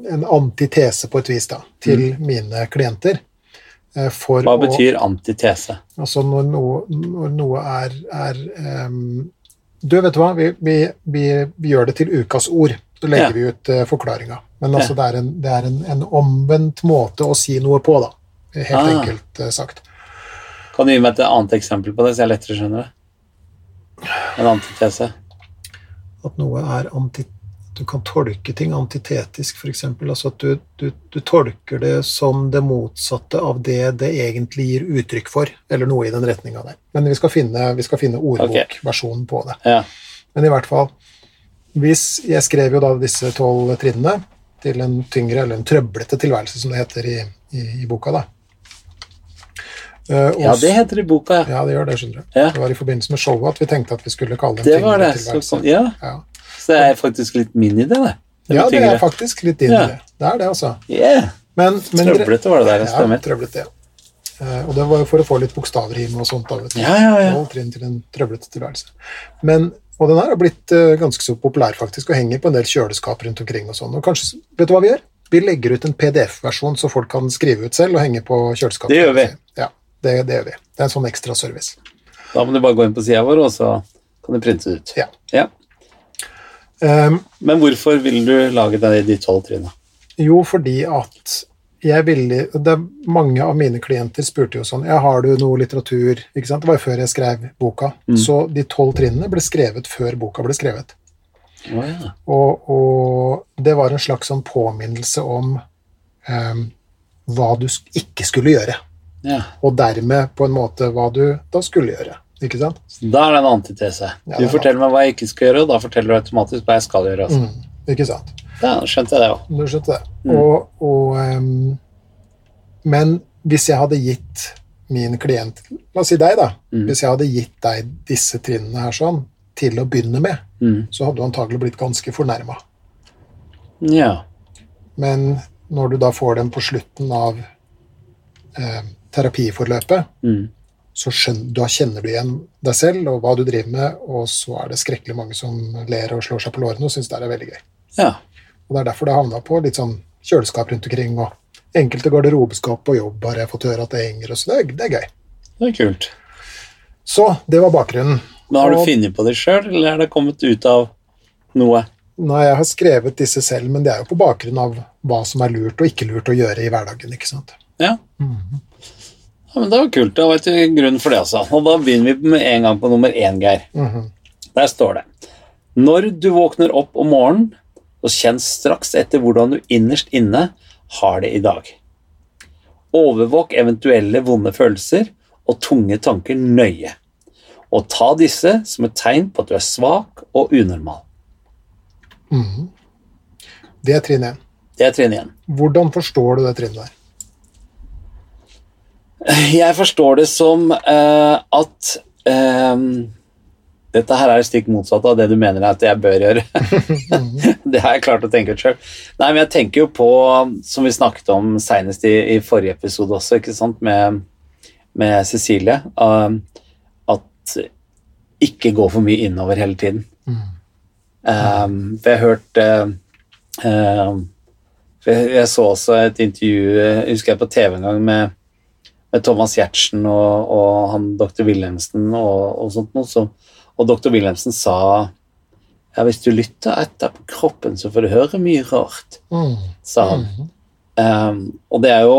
En antitese, på et vis, da, til mine klienter. Uh, Mm. Hva å- betyr antitese? Altså når noe, når noe er, er um, Du, vet du hva, vi, vi, vi, vi gjør det til ukas ord. Så legger Ja. vi ut uh, forklaringa. Men altså, Ja. det er, en, det er en, en omvendt måte å si noe på, da. Helt Ah. enkelt eh, sagt. Kan du gi meg et annet eksempel på det, så jeg lettere skjønner det? En antitese. At noe er anti... Du kan tolke ting antitetisk, f.eks. Altså at du, du, du tolker det som det motsatte av det det egentlig gir uttrykk for, eller noe i den retninga der. Men vi skal finne, vi skal finne ordbokversjonen på det. Ja. Men i hvert fall hvis Jeg skrev jo da disse tolv trinnene til en tyngre, eller en trøblete tilværelse, som det heter i, i, i boka. da. Eh, og ja, det heter det i boka. ja, det gjør det, skjønner du. Ja. Det var i forbindelse med showet at vi tenkte at vi skulle kalle det en Det var det. Så, ja, Ja. så det er faktisk litt min idé, det. Det ja, det er faktisk litt din Ja. det. Det er det, altså. Yeah. Men, men Trøblete var det der, Ja, stemmer. trøblete, ja. Eh, og det var jo for å få litt bokstavrim og sånt. da. Ja, ja, ja. Trinn til en trøblete tilværelse. Men, og den her har blitt eh, ganske så populær faktisk, og henger på en del kjøleskap rundt omkring. og sånn. Og kanskje, Vet du hva vi gjør? Vi legger ut en PDF-versjon så folk kan skrive ut selv og henge på kjøleskapet. Det gjør vi. Ja, Det, det gjør vi. Det er en sånn ekstra service. Da må du bare gå inn på sida vår, og så kan du printe det ut. Ja. Ja. Um, Men hvorfor vil du lage deg de tolv trinna? jo, fordi at jeg ville det, er Mange av mine klienter spurte jo sånn ja, Har du noe litteratur? Ikke sant? Det var jo før jeg skrev boka. Så de tolv trinnene ble skrevet før boka ble skrevet. Oh, ja. Og, og det var en slags sånn påminnelse om um, hva du ikke skulle gjøre. Ja. Og dermed på en måte hva du da skulle gjøre. Ikke sant? Så da er det en antitese. Ja, Du er forteller meg hva jeg ikke skal gjøre, og da forteller du automatisk hva jeg skal gjøre. Altså. Mm, ikke sant? Ja, da skjønte jeg det òg. Du skjønte det. Og, og, um, men hvis jeg hadde gitt min klient La oss si deg, da. Hvis jeg hadde gitt deg disse trinnene her sånn til å begynne med, Mm. så hadde du antagelig blitt ganske fornærma. Ja. Men når du da får dem på slutten av eh, terapiforløpet, Mm. så skjønner, da kjenner du igjen deg selv og hva du driver med, og så er det skrekkelig mange som ler og slår seg på lårene og syns det er veldig gøy. ja. Og Det er derfor det havna på litt sånn kjøleskap rundt omkring, og enkelte garderobeskap på jobb har jeg fått høre at det henger, og så det, er- det er gøy. Det er kult. Så det var bakgrunnen. Men har du Og- funnet på det sjøl, eller er det kommet ut av noe? Nei, jeg har skrevet disse selv, men det er jo på bakgrunn av hva som er lurt og ikke lurt å gjøre i hverdagen. ikke sant? Ja. Ja men det var kult. Det var ikke grunn for det, altså. Og da begynner vi med en gang på nummer én, Geir. Mhm. Der står det Når du våkner opp om morgenen, så kjenn straks etter hvordan du innerst inne har det i dag. Overvåk eventuelle vonde følelser og tunge tanker nøye, og ta disse som et tegn på at du er svak og unormal. Det er trinn én. Det er trinn én. Hvordan forstår du det trinnet der? Jeg forstår det som uh, at um, dette her er stikk motsatt av det du mener at jeg bør gjøre. det har jeg klart å tenke ut sjøl. Nei, men jeg tenker jo på, som vi snakket om senest i, i forrige episode også, ikke sant, med, med Cecilie, uh, at ikke gå for mye innover hele tiden. Um, for jeg hørte uh, for jeg, jeg så også et intervju, jeg husker jeg på TV en gang, med med Thomas Giertsen og, og han dr. Wilhelmsen og, og sånt noe. Så, og dr. Wilhelmsen sa ja, hvis du lytter etter på kroppen, så får du høre mye rart, Mm. sa han. Um, og det er jo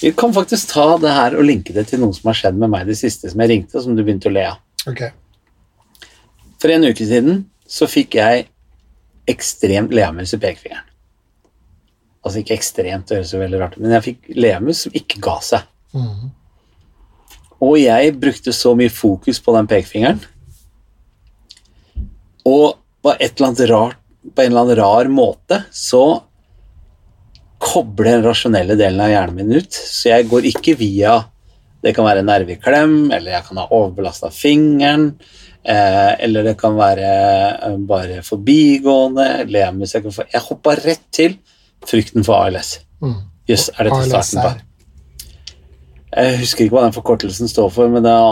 Vi kan faktisk ta det her og linke det til noe som har skjedd med meg det siste, som jeg ringte, og som du begynte å le av. Ok. For en uke siden så fikk jeg ekstremt leamus i pekefingeren. Altså ikke ekstremt, det høres jo veldig rart ut, men jeg fikk leamus som ikke ga seg. Mm. Og jeg brukte så mye fokus på den pekefingeren. Og på, et eller annet rart, på en eller annen rar måte så kobler den rasjonelle delen av hjernen min ut. Så jeg går ikke via Det kan være nerveklem, eller jeg kan ha overbelasta fingeren. Eh, eller det kan være eh, bare forbigående. lemus. jeg, kan få, jeg hoppa rett til frykten for ALS. Mm. Yes, er dette ALS starten på jeg husker ikke hva den forkortelsen står for, men det er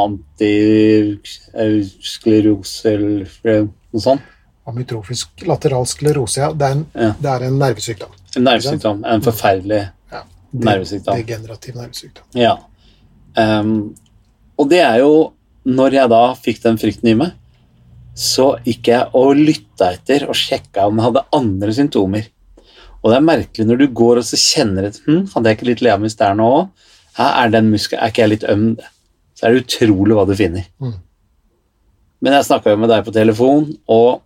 antisklerose eller noe sånt. Amytrofisk lateral sklerose, ja. Det er en, Ja. det er en nervesykdom. En nervesykdom. En forferdelig Ja. Nervesykdom. Degenerativ nervesykdom. Ja. Um, og det er jo Når jeg da fikk den frykten i meg, så gikk jeg og lytta etter og sjekka om jeg hadde andre symptomer. Og det er merkelig når du går og så kjenner et hm, Hadde jeg ikke litt leamus der nå òg? Er, den muskel, er ikke jeg litt øm? Så er det utrolig hva du finner. Mm. Men jeg snakka jo med deg på telefon, og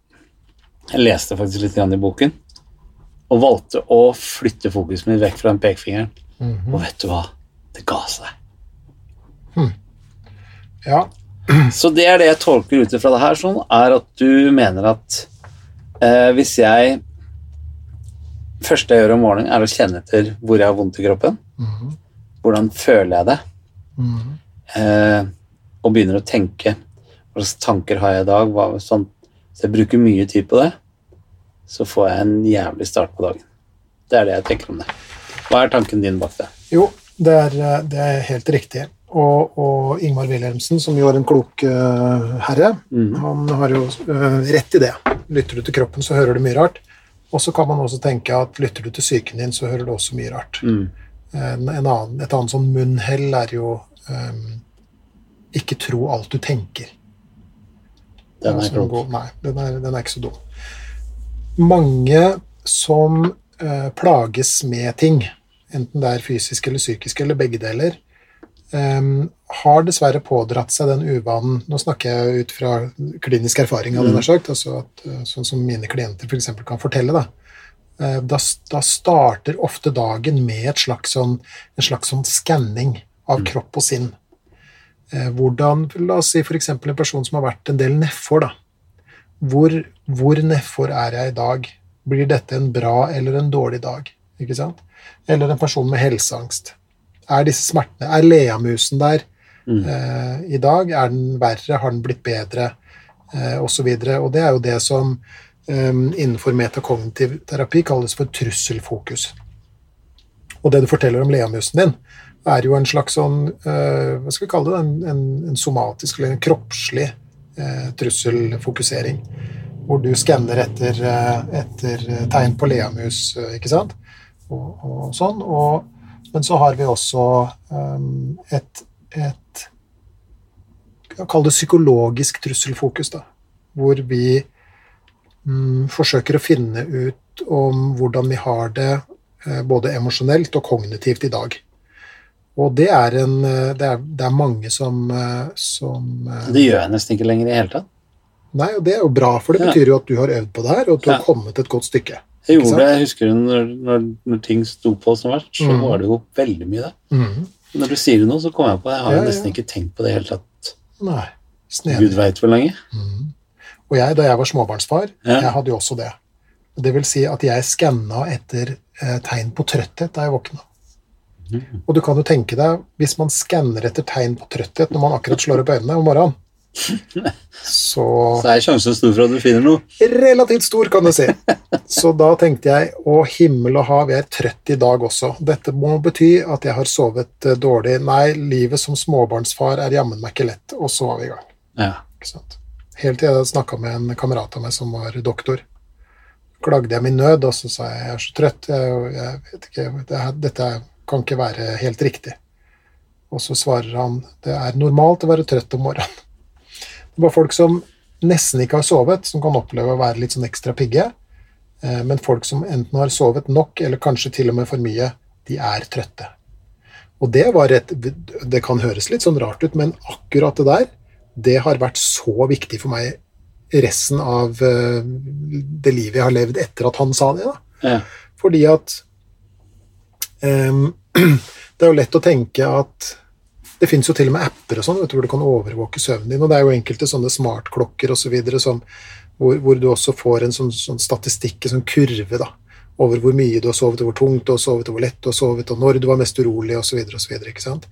jeg leste faktisk litt grann i boken. Og valgte å flytte fokuset mitt vekk fra den pekefingeren. Mhm. Og vet du hva? Det ga seg. Ja. Så det er det jeg tolker ut ifra det her, sånn, er at du mener at eh, hvis jeg første jeg gjør om morgenen, er å kjenne etter hvor jeg har vondt i kroppen, Mhm. hvordan føler jeg det, Mhm. eh, og begynner å tenke hva slags tanker har jeg i dag, hva, sånn, så jeg bruker mye tid på det, så får jeg en jævlig start på dagen. Det er det jeg tenker om det. Hva er tanken din bak det? Jo, det er, det er helt riktig. Og, og Ingmar Wilhelmsen, som jo er en klok uh, herre, han har jo uh, rett i det. Lytter du til kroppen, så hører du mye rart. Og så kan man også tenke at lytter du til psyken din, så hører du også mye rart. Mm. En, en annen, et annet sånn munnhell er jo um, ikke tro alt du tenker. Den er Altså, klok. god- Nei, den er, den er ikke så dum. Mange som uh, plages med ting, enten det er fysisk eller psykisk eller begge deler, em, har dessverre pådratt seg den uvanen Nå snakker jeg ut fra klinisk erfaring, hadde jeg sagt, altså at, eh, sånn som mine klienter f.eks. kan fortelle. Da. Eh, da, da starter ofte dagen med et slags sånn, en slags sånn skanning av kropp og sinn. Eh, hvordan, La oss si f.eks. en person som har vært en del nedfor. Hvor, hvor nedfor er jeg i dag? Blir dette en bra eller en dårlig dag? Ikke sant? Eller en person med helseangst. Er disse smertene Er leamusen der eh, i dag? Er den verre? Har den blitt bedre? Eh, og så. Og det er jo det som eh, innenfor metakognitiv terapi kalles for trusselfokus. Og det du forteller om leamusen din, er jo en slags sånn eh, Hva skal vi kalle det? En, en, en somatisk eller en kroppslig eh, trusselfokusering. Hvor du skanner etter, eh, etter tegn på leamus, ikke sant? Og, og sånn. Og, men så har vi også um, et, et Kall det psykologisk trusselfokus, da. Hvor vi mm, forsøker å finne ut om hvordan vi har det eh, både emosjonelt og kognitivt i dag. Og det er, en, eh, det er, det er mange som, eh, som Det gjør jeg nesten ikke lenger i det hele tatt. Nei, og det er jo bra, for det betyr jo at du har øvd på det her, og at du Ja. har kommet et godt stykke. Jeg gjorde det, jeg husker når, når, når ting sto på som verst, så mm. var det jo veldig mye der. Mhm. Når du sier det nå, så kommer jeg på det. Jeg har Ja, nesten ikke tenkt på det i det hele tatt. Nei, Gud veit hvor lenge. Mm. Og jeg, da jeg var småbarnsfar, Ja. jeg hadde jo også det. Det vil si at jeg skanna etter eh, tegn på trøtthet da jeg våkna. Mm. Og du kan jo tenke deg, hvis man skanner etter tegn på trøtthet når man akkurat slår opp øynene om morgenen, så Så er sjansen stor for at du finner noe. Relativt stor, kan du si. Så da tenkte jeg å himmel og hav, jeg er trøtt i dag også. Dette må bety at jeg har sovet eh, dårlig. Nei, livet som småbarnsfar er jammen meg ikke lett. Og så var vi i gang. Ja. Helt til jeg snakka med en kamerat av meg som var doktor. Klagde jeg min nød, og så sa jeg jeg er så trøtt, jeg, jeg vet ikke, det dette kan ikke være helt riktig. Og så svarer han det er normalt å være trøtt om morgenen. Det var folk som nesten ikke har sovet, som kan oppleve å være litt sånn ekstra pigge. Eh, Men folk som enten har sovet nok, eller kanskje til og med for mye, de er trøtte. Og det var et Det kan høres litt sånn rart ut, men akkurat det der, det har vært så viktig for meg resten av eh, det livet jeg har levd etter at han sa det. Ja. Fordi at um, Det er jo lett å tenke at det finnes jo til og med apper og sånn, hvor du kan overvåke søvnen din. Og det er jo enkelte sånne smartklokker osv. så hvor, hvor du også får en sånn, sånn statistikk, en sånn kurve, da, over hvor mye du har sovet, og hvor tungt du har sovet, og hvor lett du har sovet, og når du var mest urolig, osv. Og?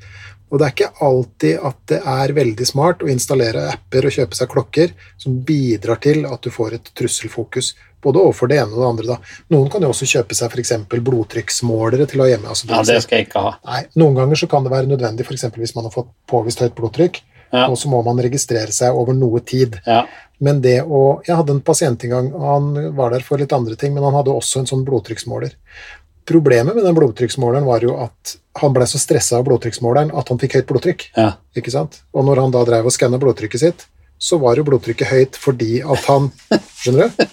Og det er ikke alltid at det er veldig smart å installere apper og kjøpe seg klokker som bidrar til at du får et trusselfokus, både overfor det ene og det andre. da. Noen kan jo også kjøpe seg f.eks. blodtrykksmålere til å ha hjemme. Altså, ja, det skal jeg ikke ha. Nei, Noen ganger så kan det være nødvendig, f.eks. hvis man har fått påvist høyt blodtrykk, Ja. og så må man registrere seg over noe tid. Ja. Men det å Jeg hadde en pasient en gang, han var der for litt andre ting, men han hadde også en sånn blodtrykksmåler. Problemet med den blodtrykksmåleren var jo at han ble så stressa av blodtrykksmåleren at han fikk høyt blodtrykk. ja. ikke sant? Og når han da drev og skanna blodtrykket sitt, så var jo blodtrykket høyt fordi at han Skjønner du?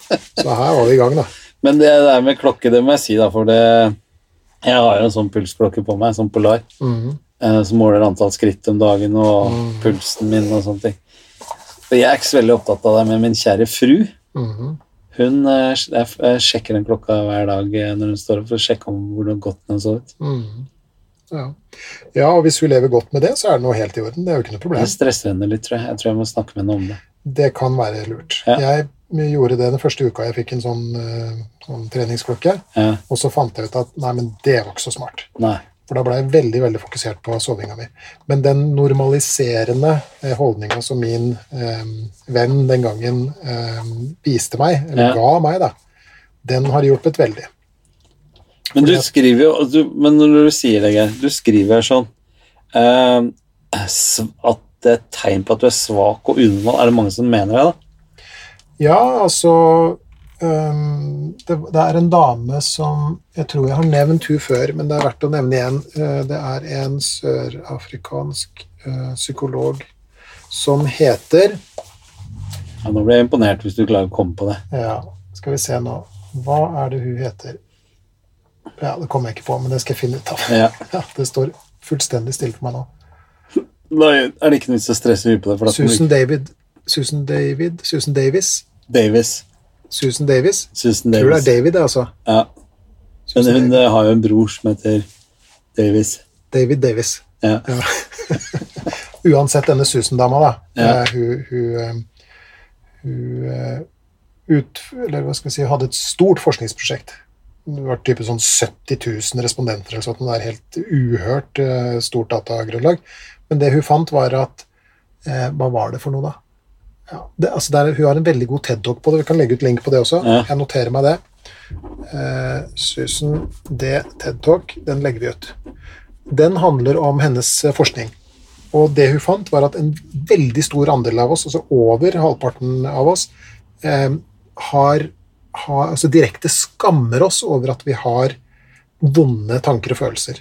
Så her var vi i gang, da. Men det der med klokke, det må jeg si, da, for det Jeg har jo en sånn pulsklokke på meg, sånn Polar, Mhm. eh, som måler antall skritt om dagen og Mm. pulsen min og sånne ting. Og jeg er ikke så veldig opptatt av det, men min kjære fru Mhm. hun eh, jeg jeg sjekker den klokka hver dag eh, når hun står opp, for å sjekke om hvordan godt den har sovet. Mhm. Ja. ja, og hvis hun lever godt med det, så er det noe helt i orden. Det er jo ikke noe problem. Det stresser henne litt, tror jeg. Jeg tror jeg må snakke med henne om det. Det kan være lurt. Ja. Jeg gjorde det den første uka jeg fikk en sånn, eh, sånn treningsklokke, Ja. og så fant jeg ut at nei, men det var ikke så smart. Nei. For da ble jeg veldig veldig fokusert på sovinga mi. Men den normaliserende eh, holdninga som min eh, venn den gangen eh, viste meg, eller Ja. ga meg, da, den har hjulpet veldig. Men du skriver jo du, Men når du sier det, Geir, du skriver sånn uh, At det er et tegn på at du er svak og unormal. Er det mange som mener det, da? Ja, altså um, det, det er en dame som Jeg tror jeg har nevnt hun før, men det er verdt å nevne igjen. Uh, Det er en sørafrikansk uh, psykolog som heter Ja, nå blir jeg imponert hvis du klarer å komme på det. Ja, skal vi se nå. Hva er det hun heter? Ja, det kommer jeg ikke på, men det skal jeg finne ut av. Ja. Ja, det står fullstendig stille for meg nå. Da er det ikke noe vits å stresse mye på det. For Susan David Susan David Susan Davis. Davis. Susan Davis. Susan Tror det er David, det, altså. Ja. Men hun David. eh, har jo en bror som heter Davis. David Davis. Ja. Uansett denne Susan-dama, da. Ja. eh, hun hun, eh, hun ut, eller hva skal vi si, hadde et stort forskningsprosjekt. Var type sånn 70 000 respondenter eller sånt. Det er helt uhørt eh, stort datagrunnlag. Men det hun fant, var at eh, Hva var det for noe, da? Ja, det, altså det er, hun har en veldig god TED-talk på det. Vi kan legge ut link på det også. Ja. Jeg noterer meg det. Eh, Susan D. TED-talk, den legger vi ut. Den handler om hennes eh, forskning. Og det hun fant, var at en veldig stor andel av oss, altså over halvparten av oss, eh, har, har altså direkte skammer oss over at vi har vonde tanker og følelser.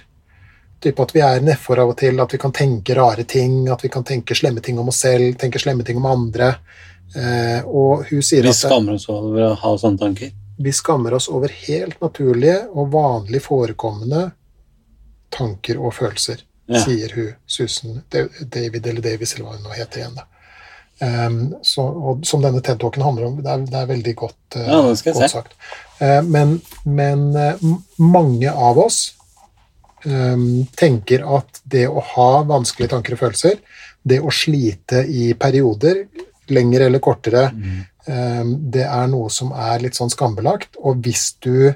Typ at vi er nedfor av og til, at vi kan tenke rare ting, at vi kan tenke slemme ting om oss selv, tenke slemme ting om andre. Eh, og hun sier Vi at skammer oss over å ha sånne tanker. vi skammer oss over helt naturlige og vanlig forekommende tanker og følelser, Ja. sier hun Susan David eller Davis, eller hva hun nå heter igjen. da. Um, så, og som denne TED-talken handler om. Det er, det er veldig godt, uh, Ja, godt sagt. Uh, men men uh, mange av oss um, tenker at det å ha vanskelige tanker og følelser, det å slite i perioder, lengre eller kortere, um, det er noe som er litt sånn skambelagt. Og hvis du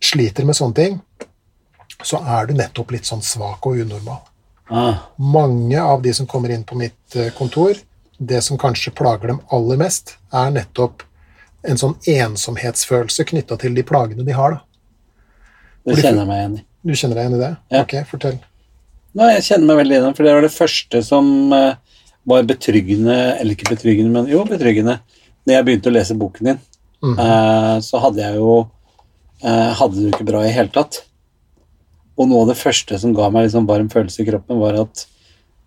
sliter med sånne ting, så er du nettopp litt sånn svak og unormal. Ah, Mange av de som kommer inn på mitt eh, kontor, det som kanskje plager dem aller mest, er nettopp en sånn ensomhetsfølelse knytta til de plagene de har. Da. det kjenner jeg meg igjen i. Du kjenner deg igjen i det? Ja. Ok, fortell. Nei, jeg kjenner meg veldig igjen for det var det første som eh, var betryggende, eller ikke betryggende, men jo, betryggende. Når jeg begynte å lese boken din, Mhm. eh, så hadde jeg jo Hadde det jo ikke bra i hele tatt. Og noe av det første som ga meg liksom varm følelse i kroppen, var at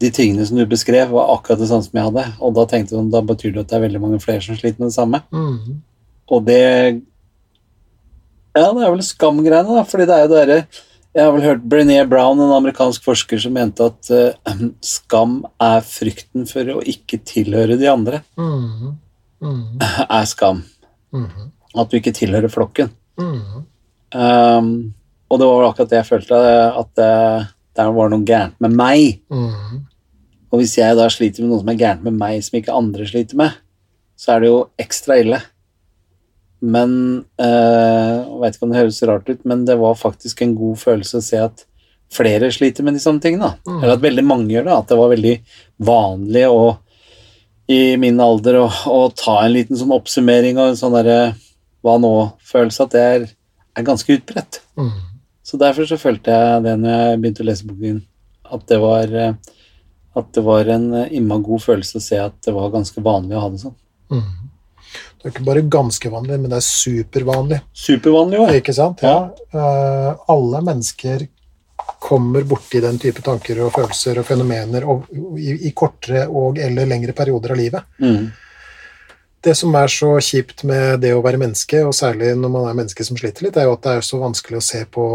de tingene som du beskrev, var akkurat det samme som jeg hadde. Og da tenkte jeg da betyr det at det er veldig mange flere som sliter med det samme. Mm. Og det Ja, det er vel skam-greiene, da. Fordi det er jo det derre Jeg har vel hørt Brené Brown, en amerikansk forsker, som mente at uh, skam er frykten for å ikke tilhøre de andre. Mm. Mm. Er skam. Mhm. At du ikke tilhører flokken. Mhm. Um, og det var vel akkurat det jeg følte, at det, det var noe gærent med meg. Mm. Og hvis jeg da sliter med noe som er gærent med meg, som ikke andre sliter med, så er det jo ekstra ille. Men øh, Jeg vet ikke om det høres rart ut, men det var faktisk en god følelse å se at flere sliter med de samme tingene. Mm. Eller at veldig mange gjør det. At det var veldig vanlig å, i min alder å, å ta en liten sånn oppsummering og en sånn derre hva nå-følelse, at det er, er ganske utbredt. Mhm. Så derfor så følte jeg det når jeg begynte å lese boken, at det var, eh, at det var en eh, imma god følelse å se at det var ganske vanlig å ha det sånn. Mm. Det er ikke bare ganske vanlig, men det er supervanlig. Supervanlig også. Ikke sant? Ja. Eh, alle mennesker kommer borti den type tanker og følelser og fenomener og, i, i kortere og eller lengre perioder av livet. Mm. Det som er så kjipt med det å være menneske, og særlig når man er menneske som sliter litt, er jo at det er så vanskelig å se på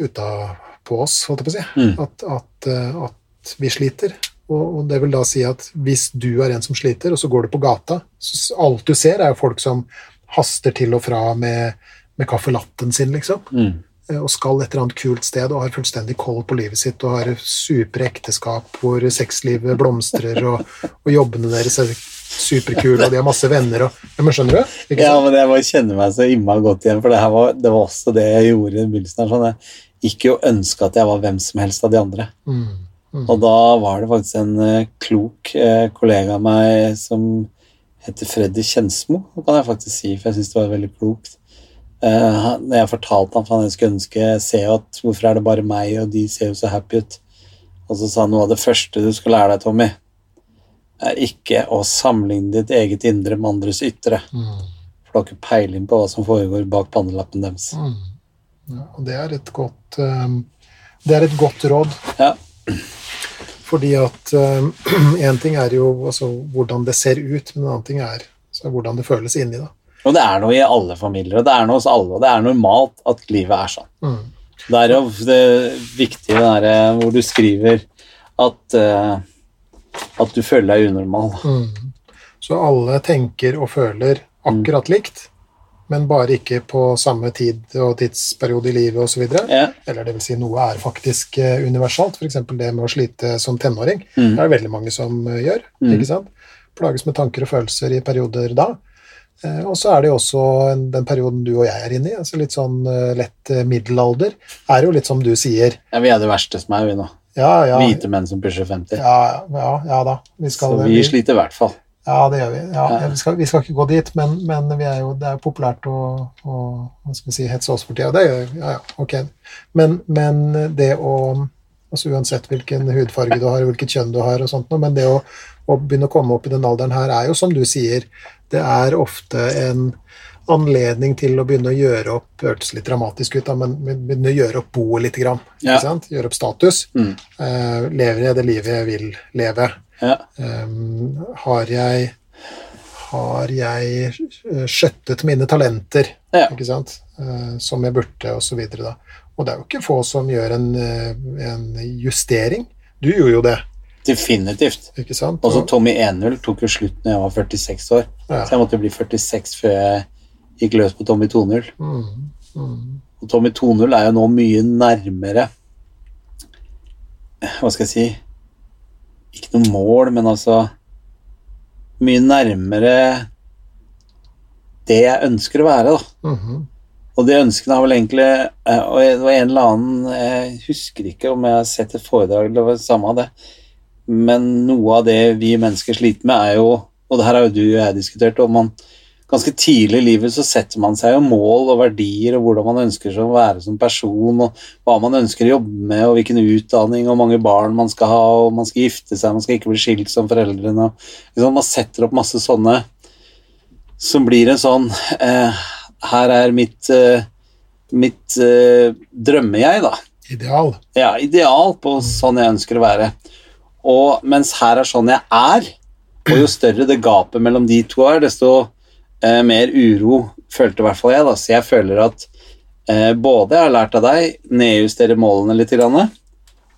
utapå oss, holdt jeg på å si. Mm. At, at, eh, at vi sliter. Og, og det vil da si at hvis du er en som sliter, og så går du på gata, så alt du ser, er jo folk som haster til og fra med, med caffè-latten sin, liksom. Mm. eh, Og skal et eller annet kult sted og har fullstendig koll på livet sitt og har supre ekteskap hvor sexlivet blomstrer og, og jobbene deres er superkule og de har masse venner og ja, men Skjønner du? Ikke Ja, men jeg bare kjenner meg så imma godt igjen, for det, her var, det var også det jeg gjorde i begynnelsen. her, Sånn. Jeg gikk jo og ønska at jeg var hvem som helst av de andre. Mm. Mm. Og da var det faktisk en uh, klok uh, kollega av meg som heter Freddy Kjensmo, det kan jeg faktisk si, for jeg syns det var veldig klokt. Han- når jeg fortalte ham at jeg skulle ønske se at hvorfor er det bare meg, og de ser jo så happy ut. Og så sa han noe av det første du skal lære deg, Tommy, er ikke å sammenligne ditt eget indre med andres ytre. Mm. For du har ikke peiling på hva som foregår bak pannelappen deres. Mm. Ja, og det er et godt um, Det er et godt råd. Ja. Fordi at én ting er jo altså, hvordan det ser ut, men en annen ting er så hvordan det føles inni. da. Og det er noe i alle familier, og det er noe hos alle, og det er normalt at livet er sånn. Mm. Det er jo det viktige der, eh, hvor du skriver at, eh, at du føler deg unormal. Mm. Så alle tenker og føler akkurat likt, men bare ikke på samme tid og tidsperiode i livet osv. Ja. Eller det vil si, noe er faktisk eh, universalt, f.eks. det med å slite som tenåring. Mm. Det er det veldig mange som eh, gjør. Mm. ikke sant? Plages med tanker og følelser i perioder da. Eh, og så er det jo også den perioden du og jeg er inne i, altså litt sånn lett middelalder, er jo litt som du sier. Ja, vi er det verste som er, vi nå. Ja, ja, Hvite menn som pusher 50. ja, ja, ja da. Vi skal, Så vi sliter i hvert fall. Ja, det gjør vi. Vi, skal, vi skal ikke gå dit, men, men vi er jo, det er jo populært å, å vi si, hetse oss for tida. Det gjør vi. Ja, ja, ok. Men, men det å altså Uansett hvilken hudfarge du har, hvilket kjønn du har, og sånt, men det å, å begynne å komme opp i den alderen her er jo, som du sier, det er ofte en anledning til å begynne å gjøre opp hørtes litt dramatisk ut, da, men begynne å gjøre opp boet litt. Grann, Ja. Gjøre opp status. Mm. Eh, lever jeg det livet jeg vil leve? Ja. Um, har jeg har jeg eh, skjøttet mine talenter, Ja. ikke sant? Eh, som jeg burde, da. Og det er jo ikke få som gjør en, en justering. Du gjorde jo det, Definitivt. ikke sant? Også Tommy 1-0 tok jo slutt når jeg var 46 år. Ja. Så jeg måtte bli 46 før jeg gikk løs på Tommy 2-0. Mm, mm, Og Tommy 2-0 er jo nå mye nærmere Hva skal jeg si Ikke noe mål, men altså Mye nærmere det jeg ønsker å være, da. mhm, Og de ønskene har vel egentlig eh, Og det var en eller annen Jeg husker ikke om jeg har sett et foredrag eller det samme av det, men noe av det vi mennesker sliter med, er jo Og det her har jo du og jeg diskutert, om man Ganske tidlig i livet så setter man seg jo mål og verdier og hvordan man ønsker seg å være som person, og hva man ønsker å jobbe med, og hvilken utdanning og mange barn man skal ha, og man skal gifte seg, man skal ikke bli skilt som foreldrene. liksom Man setter opp masse sånne som blir en sånn eh, Her er mitt eh, mitt eh, drømme-jeg, da. ideal. Ja, ideal på sånn jeg ønsker å være. Og mens her er sånn jeg er, og jo større det gapet mellom de to er, desto eh, mer uro følte i hvert fall jeg. da, Så jeg føler at eh, både jeg har lært av deg, nedjustere målene litt, grann,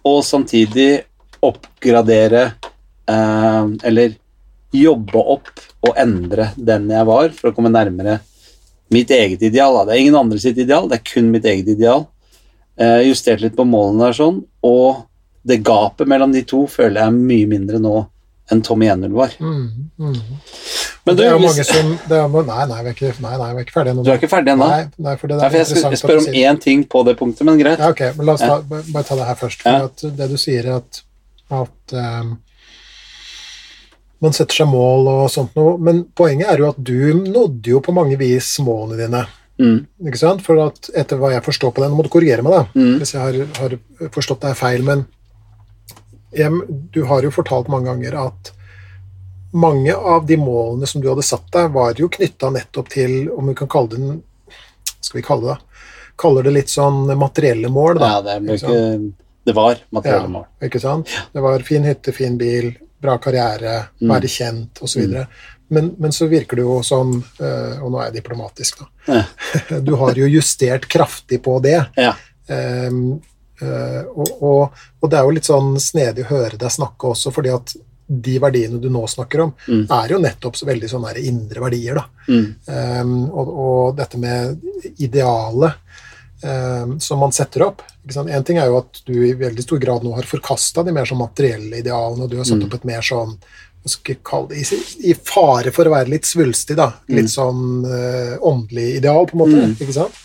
og samtidig oppgradere eh, Eller jobbe opp og endre den jeg var, for å komme nærmere mitt eget ideal. Da. Det er ingen andre sitt ideal, det er kun mitt eget ideal. Eh, justert litt på målene der sånn, og det gapet mellom de to føler jeg er mye mindre nå enn Tommy 1-0 var. Mm, mm. Men du, det er jo mange som er, Nei, nei, vi er ikke, nei, nei, vi er ikke ferdige ennå. du er ikke ferdig ennå? Nei, nei, for det Nei, er for jeg skal jeg spørre om én ting på det punktet, men greit. Ja, ok, men la oss ta, bare bare ta det her først. For Ja. at det du sier, er at, at um, man setter seg mål og sånt noe, men poenget er jo at du nådde jo på mange vis målene dine. Mm, Ikke sant? For at etter hva jeg forstår på det, nå må du korrigere meg da, Mm. hvis jeg har, har forstått deg feil, men jeg, du har jo fortalt mange ganger at mange av de målene som du hadde satt deg, var jo knytta nettopp til, om vi kan kalle det den Skal vi kalle det? Kaller det litt sånn materielle mål, da. ja, det, ikke det var materielle Ja. mål. Ikke sant? Det var fin hytte, fin bil, bra karriere, Mm. være kjent osv. Men, men så virker det jo som eh, Og nå er jeg diplomatisk, da. Ja. Du har jo justert kraftig på det. Ja. Eh, og, og, og det er jo litt sånn snedig å høre deg snakke også, fordi at de verdiene du nå snakker om, Mm. er jo nettopp så veldig sånne her indre verdier. da. Mm, Um, og, og dette med idealet um, som man setter opp. En ting er jo at du i veldig stor grad nå har forkasta de mer sånn materielle idealene, og du har satt Mm. opp et mer sånn det, i, fare for å være litt svulstig, da. Litt sånn uh, åndelig ideal, på en måte. Mm. ikke sant?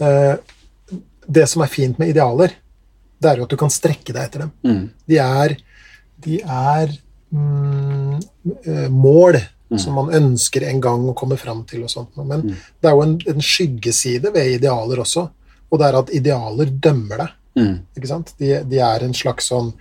Eh, det som er fint med idealer, det er jo at du kan strekke deg etter dem. mm, De er, de er mm, mål mål som man ønsker en gang å komme fram til. og sånt. Men Mm. det er jo en, en skyggeside ved idealer også, og det er at idealer dømmer deg. mm, ikke sant? De, de er en slags sånn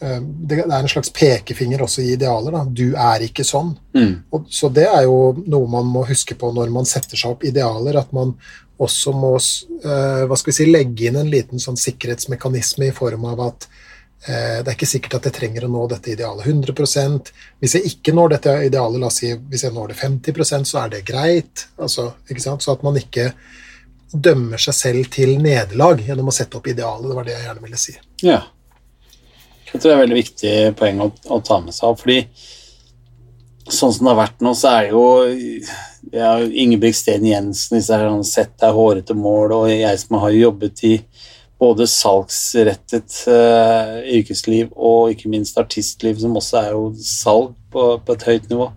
eh, Det er en slags pekefinger også i idealer. Da. Du er ikke sånn. Mm. Og, så det er jo noe man må huske på når man setter seg opp idealer, at man også må eh, si, legge inn en liten sånn sikkerhetsmekanisme i form av at eh, det er ikke sikkert at jeg trenger å nå dette idealet 100% Hvis jeg ikke når dette idealet, la oss si hvis jeg når det 50% så er det greit. Altså? Så at man ikke dømmer seg selv til nederlag gjennom å sette opp idealet. Det var det jeg gjerne ville si. Ja. Jeg tror det er et veldig viktig poeng å, å ta med seg. Fordi sånn som det har vært nå, så er det jo ja, Ingebrigt Jensen, disse her han sett deg hårete mål, og jeg som har jobbet i både salgsrettet uh, yrkesliv og ikke minst artistliv, som også er jo salg på, på et høyt nivå.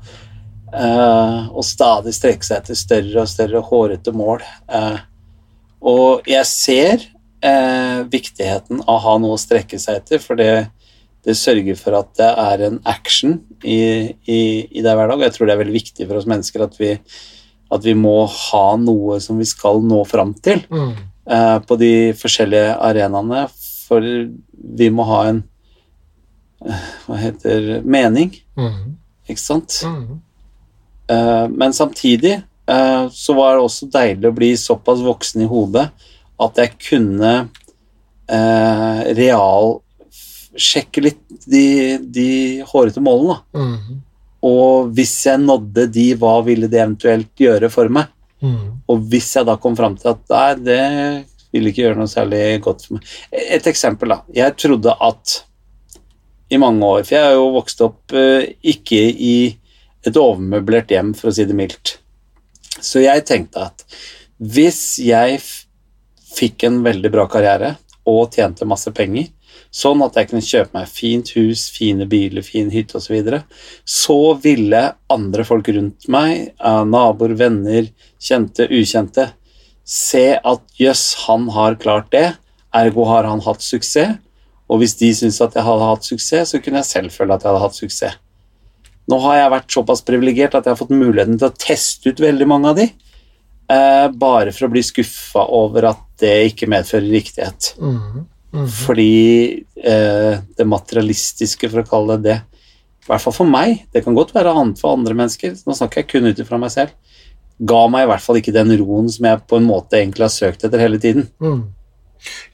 Uh, og stadig strekke seg etter større og større hårete mål. Uh, og jeg ser viktigheten av å ha noe å strekke seg etter, for det, det sørger for at det er en action i, i, i det hver dag. Jeg tror det er veldig viktig for oss mennesker at vi, at vi må ha noe som vi skal nå fram til Mm. eh, på de forskjellige arenaene, for vi må ha en eh, hva heter mening, Mm. ikke sant? Mm. Eh, men samtidig eh, så var det også deilig å bli såpass voksen i hodet at jeg kunne eh, real sjekke litt de, de hårete målene. Mm. Og hvis jeg nådde de, hva ville det eventuelt gjøre for meg? Mm. Og hvis jeg da kom fram til at nei, det ville ikke gjøre noe særlig godt for meg Et eksempel, da. Jeg trodde at i mange år For jeg har jo vokst opp ikke i et overmøblert hjem, for å si det mildt. Så jeg tenkte at hvis jeg fikk en veldig bra karriere og tjente masse penger, sånn at jeg kunne kjøpe meg fint hus, fine biler, fin hytte osv., så, videre, så ville andre folk rundt meg, eh, naboer, venner, kjente, ukjente, se at jøss, han har klart det, ergo har han hatt suksess. Og hvis de syntes at jeg hadde hatt suksess, så kunne jeg selv føle at jeg hadde hatt suksess. Nå har jeg vært såpass privilegert at jeg har fått muligheten til å teste ut veldig mange av de, eh, bare for å bli skuffa over at det ikke medfører riktighet. Mm. Mm. Fordi eh, det materialistiske, for å kalle det det, i hvert fall for meg, det kan godt være annet for andre mennesker, nå snakker jeg kun ut ifra meg selv, ga meg i hvert fall ikke den roen som jeg på en måte egentlig har søkt etter hele tiden. Mm.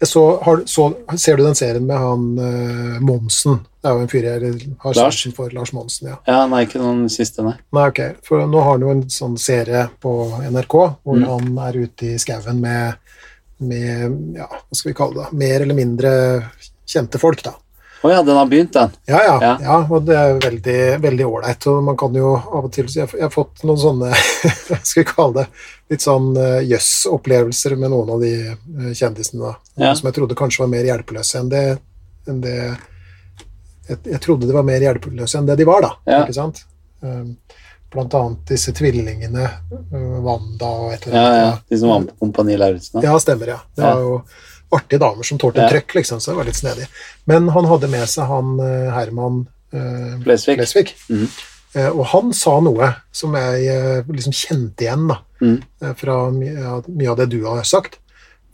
Så, har, så, ser du den serien med han eh, Monsen? Det er jo en fyr jeg har Lars? sansen for. Lars Monsen, ja. Ja, nei, ikke noen siste, nei. Nei, ok. For nå har han jo en sånn serie på NRK hvor Mm. han er ute i skauen med, med ja, hva skal vi kalle det, mer eller mindre kjente folk, da. Å ja, den har begynt, den. Ja, ja, ja. Ja. og det er veldig veldig ålreit. Og man kan jo av og til jeg, jeg har fått noen sånne hva skal vi kalle det, litt sånn uh, jøss-opplevelser med noen av de eh, kjendisene. Ja. Som jeg trodde kanskje var mer hjelpeløse enn det, enn det jeg, jeg trodde de var mer hjelpeløse enn det de var, da. Ikke sant? Um, blant annet disse tvillingene, uh, Wanda og et eller Ja, annet. ja, De som var med på Kompani Lauritzen. Ja, stemmer, ja. Det var jo artige damer som tålte Ja. trøkk, liksom, så det var litt snedig. Men han hadde med seg han eh, Herman eh, Flesvig. Flesvig. Mhm. Eh, og han sa noe som jeg eh, liksom kjente igjen da, eh, fra mye ja, av det du har sagt.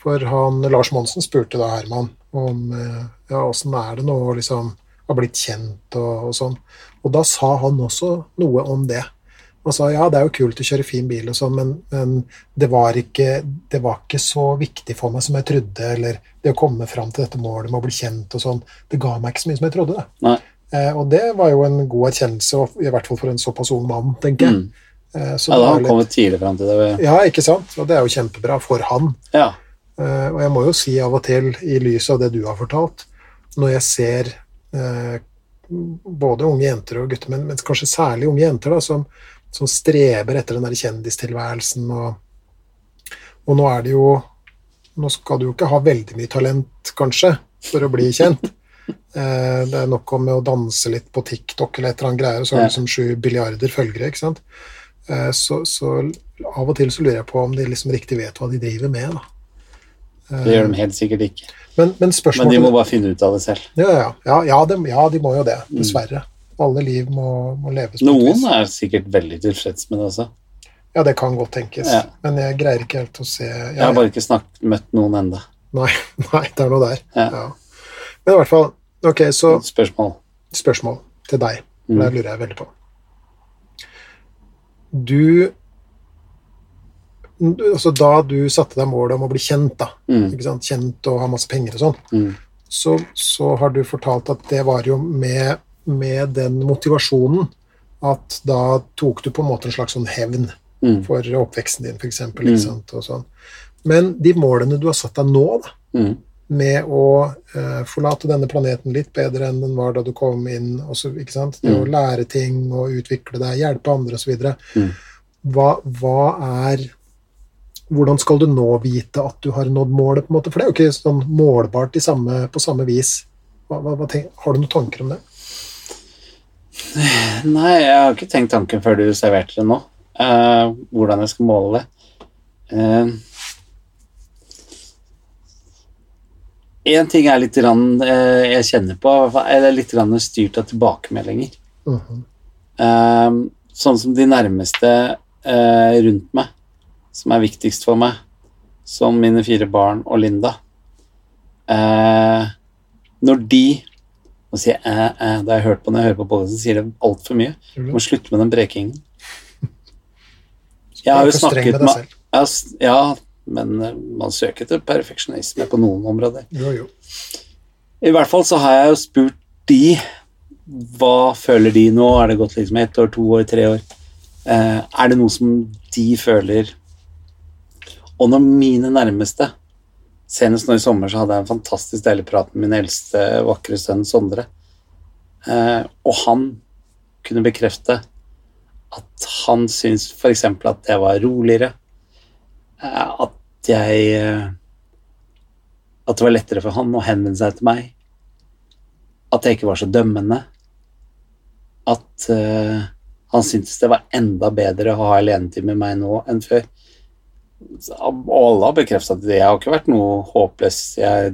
For han, Lars Monsen spurte da Herman om eh, ja, åssen er det nå å liksom ha blitt kjent og, og sånn. Og da sa han også noe om det. Han sa ja, det er jo kult å kjøre fin bil og sånn, men, men det, var ikke, det var ikke så viktig for meg som jeg trodde. Eller det å komme fram til dette målet med å bli kjent og sånn. Det ga meg ikke så mye som jeg trodde. det. Eh, og det var jo en god erkjennelse, i hvert fall for en såpass ung mann, tenker jeg. Mm. Eh, så Ja, da har han litt- kommet tidlig fram til det. ja, ikke sant? Og det er jo kjempebra for han. Ja. Eh, og jeg må jo si av og til, i lys av det du har fortalt, når jeg ser eh, både unge jenter og gutter, men, men kanskje særlig unge jenter, da, som, som streber etter den der kjendistilværelsen, og, og nå er det jo Nå skal du jo ikke ha veldig mye talent, kanskje, for å bli kjent. Eh, det er nok om å danse litt på TikTok eller et eller annet greier, og så har du liksom sju billiarder følgere, ikke sant. Eh, så, så av og til så lurer jeg på om de liksom riktig vet hva de driver med, da. Det gjør de helt sikkert ikke. Men, men Men de må bare finne ut av det selv. Ja, ja, ja, ja, de, ja, de må jo det, dessverre. Alle liv må, må leves Noen er sikkert veldig tilfreds med det også. Ja, det kan godt tenkes. Ja. Men jeg greier ikke helt å se ja, Jeg har bare ikke snakket, møtt noen enda. Nei, nei, det er noe der. Ja. Ja. Men i hvert fall, Ok, så Spørsmål. spørsmål til deg. Mm. Det lurer jeg veldig på. Du altså Da du satte deg målet om å bli kjent, da, Mm. kjent og ha masse penger og sånn, Mm. så, så har du fortalt at det var jo med, med den motivasjonen at da tok du på en måte en slags sånn hevn Mm. for oppveksten din, f.eks. Mm. Sånn. Men de målene du har satt deg nå, da, Mm. med å uh, forlate denne planeten litt bedre enn den var da du kom inn, og så, ikke sant? Det å Mm. lære ting og utvikle deg, hjelpe andre osv. Mm. Hva, hva er Hvordan skal du nå vite at du har nådd målet? på en måte? For det er jo ikke sånn målbart i samme, på samme vis. Hva, hva, hva har du noen tanker om det? Nei, jeg har ikke tenkt tanken før du serverte det nå. Uh, hvordan jeg skal måle det. Én ting er litt rann, uh, jeg kjenner på, eller litt styrt av tilbakemeldinger. Mhm. Eh, sånn som de nærmeste eh, rundt meg, som er viktigst for meg, som mine fire barn og Linda. Eh, når de Nå sier æ, æ. eh, det har jeg hørt på når jeg hører på podcasten, sier det altfor mye. Du må slutte med den brekingen. Jeg har jo snakket med deg selv. ja, men eh, man søker etter perfeksjonisme på noen områder. Jo, jo. I hvert fall så har jeg jo spurt de hva føler de nå? Er det gått liksom ett år, to år, tre år? Eh, er det noe som de føler Og når mine nærmeste Senest nå i sommer så hadde jeg en fantastisk deilig prat med min eldste, vakre sønn Sondre. Eh, og han kunne bekrefte at han syntes f.eks. at jeg var roligere. Eh, at jeg eh, At det var lettere for han å henvende seg til meg. At jeg ikke var så dømmende. At eh, han syntes det var enda bedre å ha alenetid med meg nå enn før. Alle har bekreftet at det har ikke vært noe håpløs. Jeg,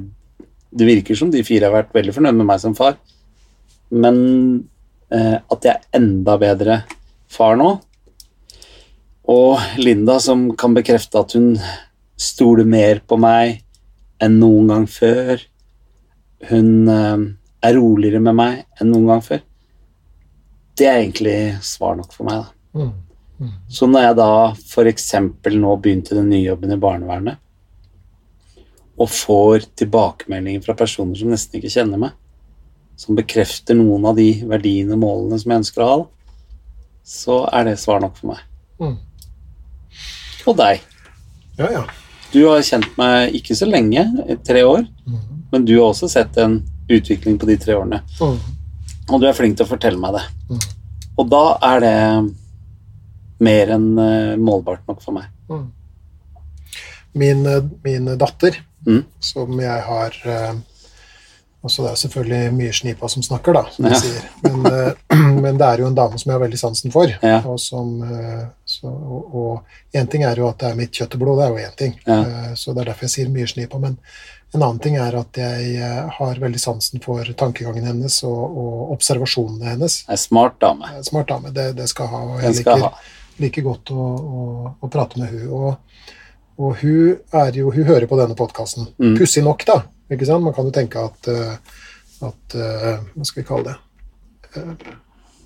det virker som de fire har vært veldig fornøyd med meg som far. Men eh, at jeg er enda bedre far nå. Og Linda som kan bekrefte at hun stoler mer på meg enn noen gang før. Hun eh, er roligere med meg enn noen gang før. Det er egentlig svar nok for meg, da. Mm. Så når jeg da f.eks. nå begynte den nye jobben i barnevernet, og får tilbakemeldinger fra personer som nesten ikke kjenner meg, som bekrefter noen av de verdiene og målene som jeg ønsker å ha, så er det svar nok for meg. Mm. Og deg. Ja, ja. Du har kjent meg ikke så lenge, tre år, mm. men du har også sett en utvikling på de tre årene. Mm. Og du er flink til å fortelle meg det. Mm. Og da er det mer enn eh, målbart nok for meg. Min, eh, min datter, Mm. som jeg har også altså Det er selvfølgelig mye snipa som snakker, da, som de Ja. sier. Men, eh, men det er jo en dame som jeg har veldig sansen for. Ja. Og som eh, så, og én ting er jo at det er mitt kjøtt og blod, det er jo én ting. Ja. Eh, Så det er derfor jeg sier mye snipa. Men en annen ting er at jeg eh, har veldig sansen for tankegangen hennes og, og observasjonene hennes. Er smart dame. Eh, Smart dame, det, det skal ha. Og jeg liker, ha. liker godt å, å, å prate med hun. Og, og hun er jo Hun hører på denne podkasten. Mm. Pussig nok, da. Ikke sant? Man kan jo tenke at, eh, at eh, Hva skal vi kalle det? Eh,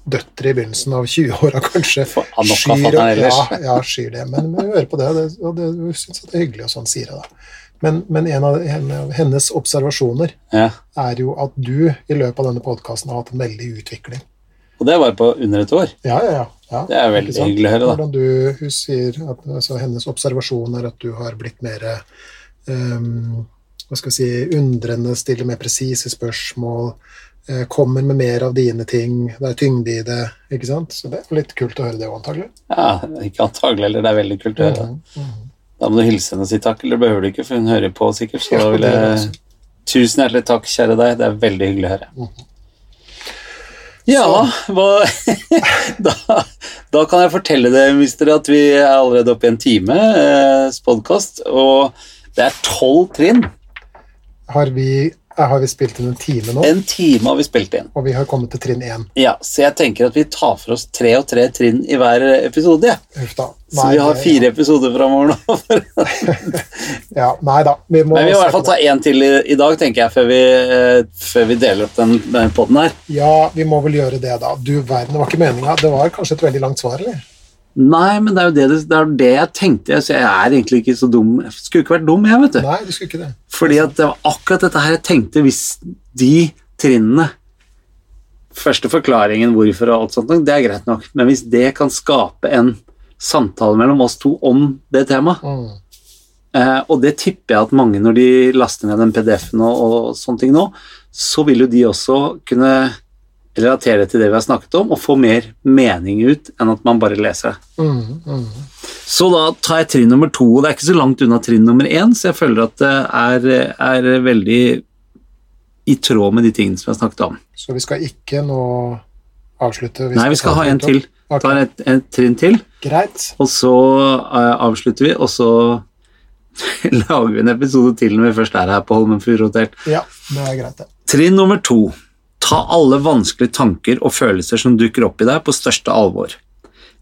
Døtre i begynnelsen av 20-åra kanskje av skyr, ja, ja, skyr det. Men, men hører på det, og, det, det, syns det er hyggelig, og sånn sier jeg da. Men, men en av henne, hennes observasjoner Ja. er jo at du i løpet av denne podkasten har hatt en veldig utvikling. Og det var på under et år. Ja, ja, ja. ja. Det er veldig hyggelig å høre, da. Hvordan du, hun sier at altså, Hennes observasjon er at du har blitt mer um, hva skal vi si, undrende, stiller mer presise spørsmål, uh, kommer med mer av dine ting, det er tyngde i det. ikke sant? Så det er litt kult å høre det òg, antagelig. Ja, ikke antagelig, eller det er veldig kult å høre. Mm -hmm. Da må du hilse henne og si takk, eller behøver du ikke, for hun hører på sikkert. Så Ja, da vil jeg Tusen hjertelig takk, kjære deg. Det er veldig hyggelig å høre. Mhm. Ja, hva da, da kan jeg fortelle det, mister, at vi er allerede oppe i en time eh, podkast, og det er tolv trinn. Har vi har vi spilt inn en time nå, En time har vi spilt inn. og vi har kommet til trinn én. Ja, Så jeg tenker at vi tar for oss tre og tre trinn i hver episode. Ja. Nei. Så vi har fire fire episoder framover nå. Ja, nei da. Vi må Men vi må i hvert fall ta én til i, i dag, tenker jeg, før vi, uh, før vi deler opp den, den poden her. Ja, vi må vel gjøre det, da. Du verden, det var ikke meninga. Det var kanskje et veldig langt svar, eller? Nei, men det er jo det, det, er det jeg tenkte. Så jeg er egentlig ikke så dum. Jeg skulle ikke vært dum, jeg, vet du. Nei, du skulle ikke det. Fordi at det var akkurat dette her jeg tenkte hvis de trinnene Første forklaringen hvorfor og alt sånt, det er greit nok, men hvis det kan skape en samtale mellom oss to om det temaet, Mm. eh, og det tipper jeg at mange når de laster ned den PDF-en og, og sånne ting nå, så vil jo de også kunne relatere til det vi har snakket om, og få mer mening ut enn at man bare leser det. Mm, mm. Så da tar jeg trinn nummer to, og det er ikke så langt unna trinn nummer én, så jeg føler at det er, er veldig i tråd med de tingene som vi har snakket om. Så vi skal ikke nå avslutte? Nei, vi skal ha en til. Okay. Tar et, et trinn til, Greit. og så uh, avslutter vi, og så lager vi en episode til når vi først er her på Holmenfrud Rotert. Ja, det er greit, det. Trinn nummer to. Ta alle vanskelige tanker og følelser som dukker opp i deg, på største alvor.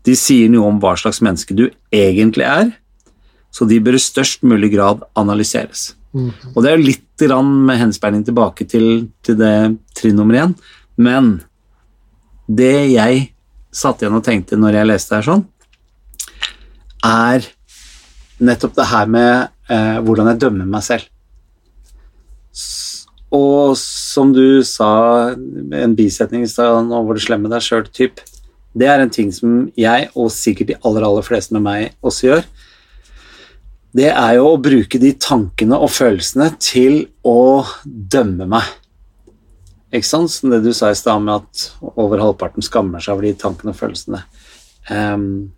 De sier noe om hva slags menneske du egentlig er, så de bør i størst mulig grad analyseres. Mm. Og det er jo litt med henspeiling tilbake til, til det trinn nummer én, men det jeg satt igjen og tenkte når jeg leste her sånn, er nettopp det her med eh, hvordan jeg dømmer meg selv. Og som du sa, en bisetning i stad, nå hvor det slemmer deg sjøl, typ. Det er en ting som jeg, og sikkert de aller, aller fleste med meg, også gjør. Det er jo å bruke de tankene og følelsene til å dømme meg. Ikke sant? Som det du sa i stad med at over halvparten skammer seg over de tankene og følelsene. Um,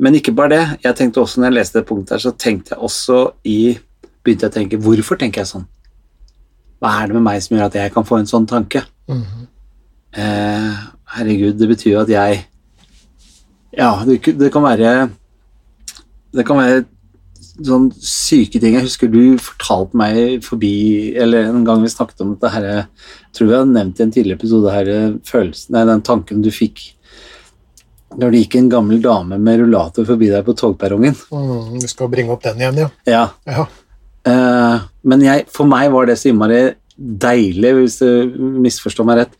men ikke bare det. Jeg tenkte også når jeg leste det punktet her, så tenkte jeg også i Begynte jeg å tenke hvorfor tenker jeg sånn? Hva er det med meg som gjør at jeg kan få en sånn tanke? Mhm. Eh, herregud, det betyr jo at jeg Ja, det, det kan være Det kan være sånn syke ting. Jeg husker du fortalte meg forbi Eller en gang vi snakket om dette her Jeg tror vi har nevnt i en tidligere episode her følelsen, nei, den tanken du fikk når det gikk en gammel dame med rullator forbi deg på togperrongen. Mm, vi skal bringe opp den igjen, ja. Ja, ja. Eh, men jeg, for meg var det så innmari deilig, hvis du misforstår meg rett,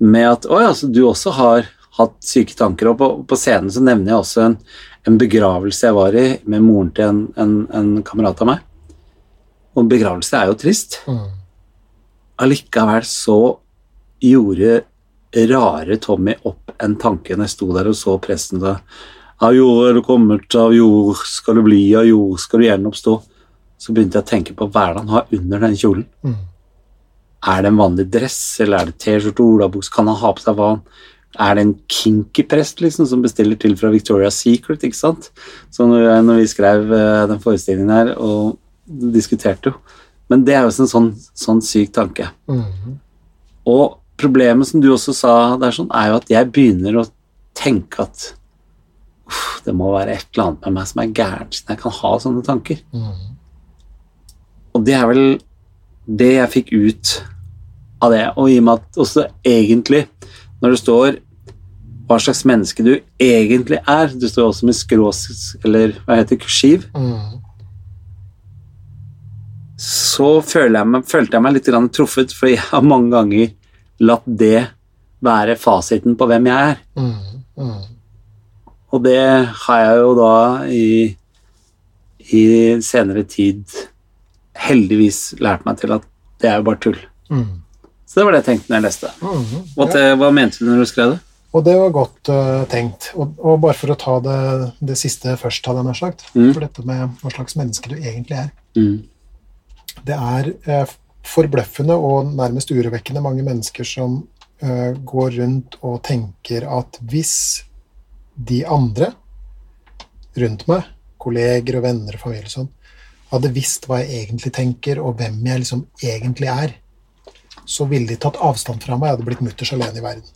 med at Å ja, så du også har hatt syke tanker. Og på, på scenen så nevner jeg også en, en begravelse jeg var i med moren til en, en, en kamerat av meg. Og begravelse er jo trist. Mm. Allikevel så gjorde rare Tommy opp en tanke når jeg sto der og så presten da Av jord er du kommet, av jord skal du bli, av jord skal du gjenoppstå. Så begynte jeg å tenke på hva er det han har under den kjolen. Mm. Er det en vanlig dress, eller er det T-skjorte, olabukse? Kan han ha på seg hva han Er det en kinky prest liksom, som bestiller til fra Victoria's Secret? ikke sant? Så når, når vi skrev uh, den forestillingen her og diskuterte jo Men det er jo en sånn, sånn syk tanke. Mm. Og problemet som du også sa der, sånn, er jo at jeg begynner å tenke at det må være et eller annet med meg som er gærent, siden jeg kan ha sånne tanker. Mhm. Og det er vel det jeg fikk ut av det. Og i og med at også egentlig, når det står hva slags menneske du egentlig er Du står også med skrås, eller hva heter kursiv. Mm. så følte jeg meg, følte jeg meg litt truffet, for jeg har mange ganger latt det være fasiten på hvem jeg er. Mm. Mm. Og det har jeg jo da i, i senere tid heldigvis lært meg til at det er jo bare tull. Mm. Så det var det jeg tenkte når jeg leste. Mhm. Hva, te- hva mente du når du skrev det? Og det var godt uh, tenkt. Og, og bare for å ta det, det siste først, hadde jeg nær sagt, Mm. for dette med hva slags menneske du egentlig er. Mm. Det er uh, forbløffende og nærmest urovekkende mange mennesker som uh, går rundt og tenker at hvis de andre rundt meg, kolleger og venner og familie og sånn, hadde visst hva jeg egentlig tenker, og hvem jeg liksom egentlig er, så ville de tatt avstand fra meg. Jeg hadde blitt mutters alene i verden.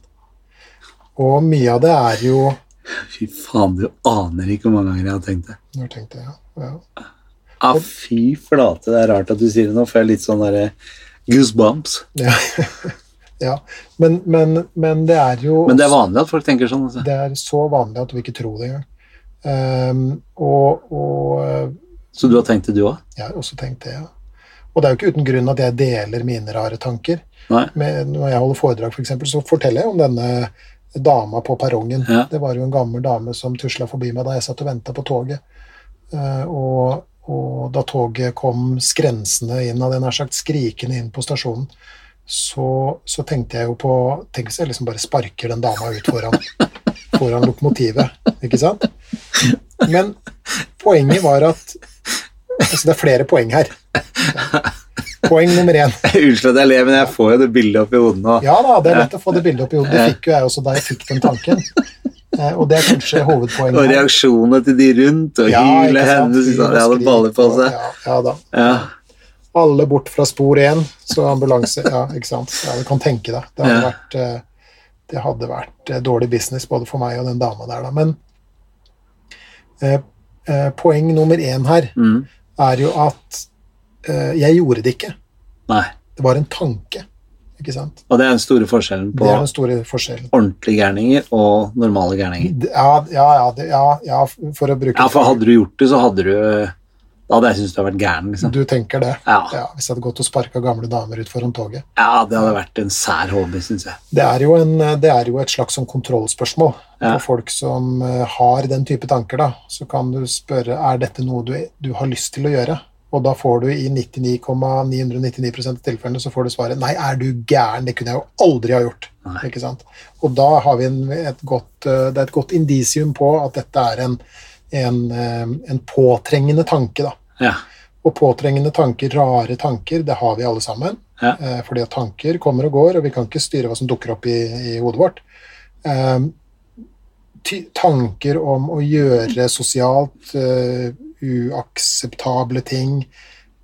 Og mye av det er jo Fy faen, du aner ikke hvor mange ganger jeg har tenkt det. Når tenkte jeg, ja. Ah, fy flate, det er rart at du sier det nå, for jeg er litt sånn derre Goosebumps. Ja. ja. Men, men, men det er jo Men det er vanlig at folk tenker sånn. Altså. det er så vanlig at du ikke tror det engang. Um, og, og Så du har tenkt det, du òg? jeg har også tenkt det, ja. Og det er jo ikke uten grunn at jeg deler mine rare tanker. Med, når jeg holder foredrag, for eksempel, så forteller jeg om denne dama på perrongen. Ja. Det var jo en gammel dame som tusla forbi meg da jeg satt og venta på toget. Eh, og, og da toget kom skrensende inn, hadde jeg nær sagt skrikende inn på stasjonen, så, så tenkte jeg jo på Tenk hvis jeg liksom bare sparker den dama ut foran, foran lokomotivet, ikke sant? Men poenget var at Altså, det er flere poeng her. Poeng nummer én. Unnskyld at jeg ler, men jeg får jo det bildet opp i hodet nå. Ja da, det er lett å få det bildet opp i hodet. Det fikk jo jeg også da jeg fikk den tanken. Eh, og det er kanskje hovedpoenget Og reaksjonene til de rundt, og Ja, hylet hennes Hyl hadde skrik baller på seg. Ja, ja da. Ja. Alle bort fra spor én, så ambulanse Ja, ikke sant. Ja, du kan tenke deg. Det hadde vært, eh, det hadde vært eh, dårlig business både for meg og den dama der, da. Men eh, eh, poeng nummer én her Mm. Er jo at uh, jeg gjorde det ikke. Nei. Det var en tanke, ikke sant. Og det er den store forskjellen på er store forskjellen. ordentlige gærninger og normale gærninger. Ja, ja, ja, ja, ja for å bruke Ja, for hadde du gjort det, så hadde du Da hadde jeg syntes du hadde vært gæren, liksom. Du tenker det? Ja. Ja, Hvis jeg hadde gått og sparka gamle damer ut foran toget. ja, det hadde vært en sær hobby, syns jeg. Det er en, det er jo et slags sånn kontrollspørsmål. Ja. For folk som eh, har den type tanker, da, så kan du spørre er dette noe du, du har lyst til å gjøre. Og da får du i 99,999 av tilfellene så får du svaret nei, er du gæren, det kunne jeg jo aldri ha gjort. Nei. Ikke sant? Og da har vi en, et godt, eh, det er et godt indisium på at dette er en, en, eh, en påtrengende tanke. da. Ja. Og påtrengende tanker, rare tanker, det har vi alle sammen. Ja. Eh, fordi at tanker kommer og går, og vi kan ikke styre hva som dukker opp i, i hodet vårt. Eh, tanker om å gjøre sosialt eh, uakseptable ting,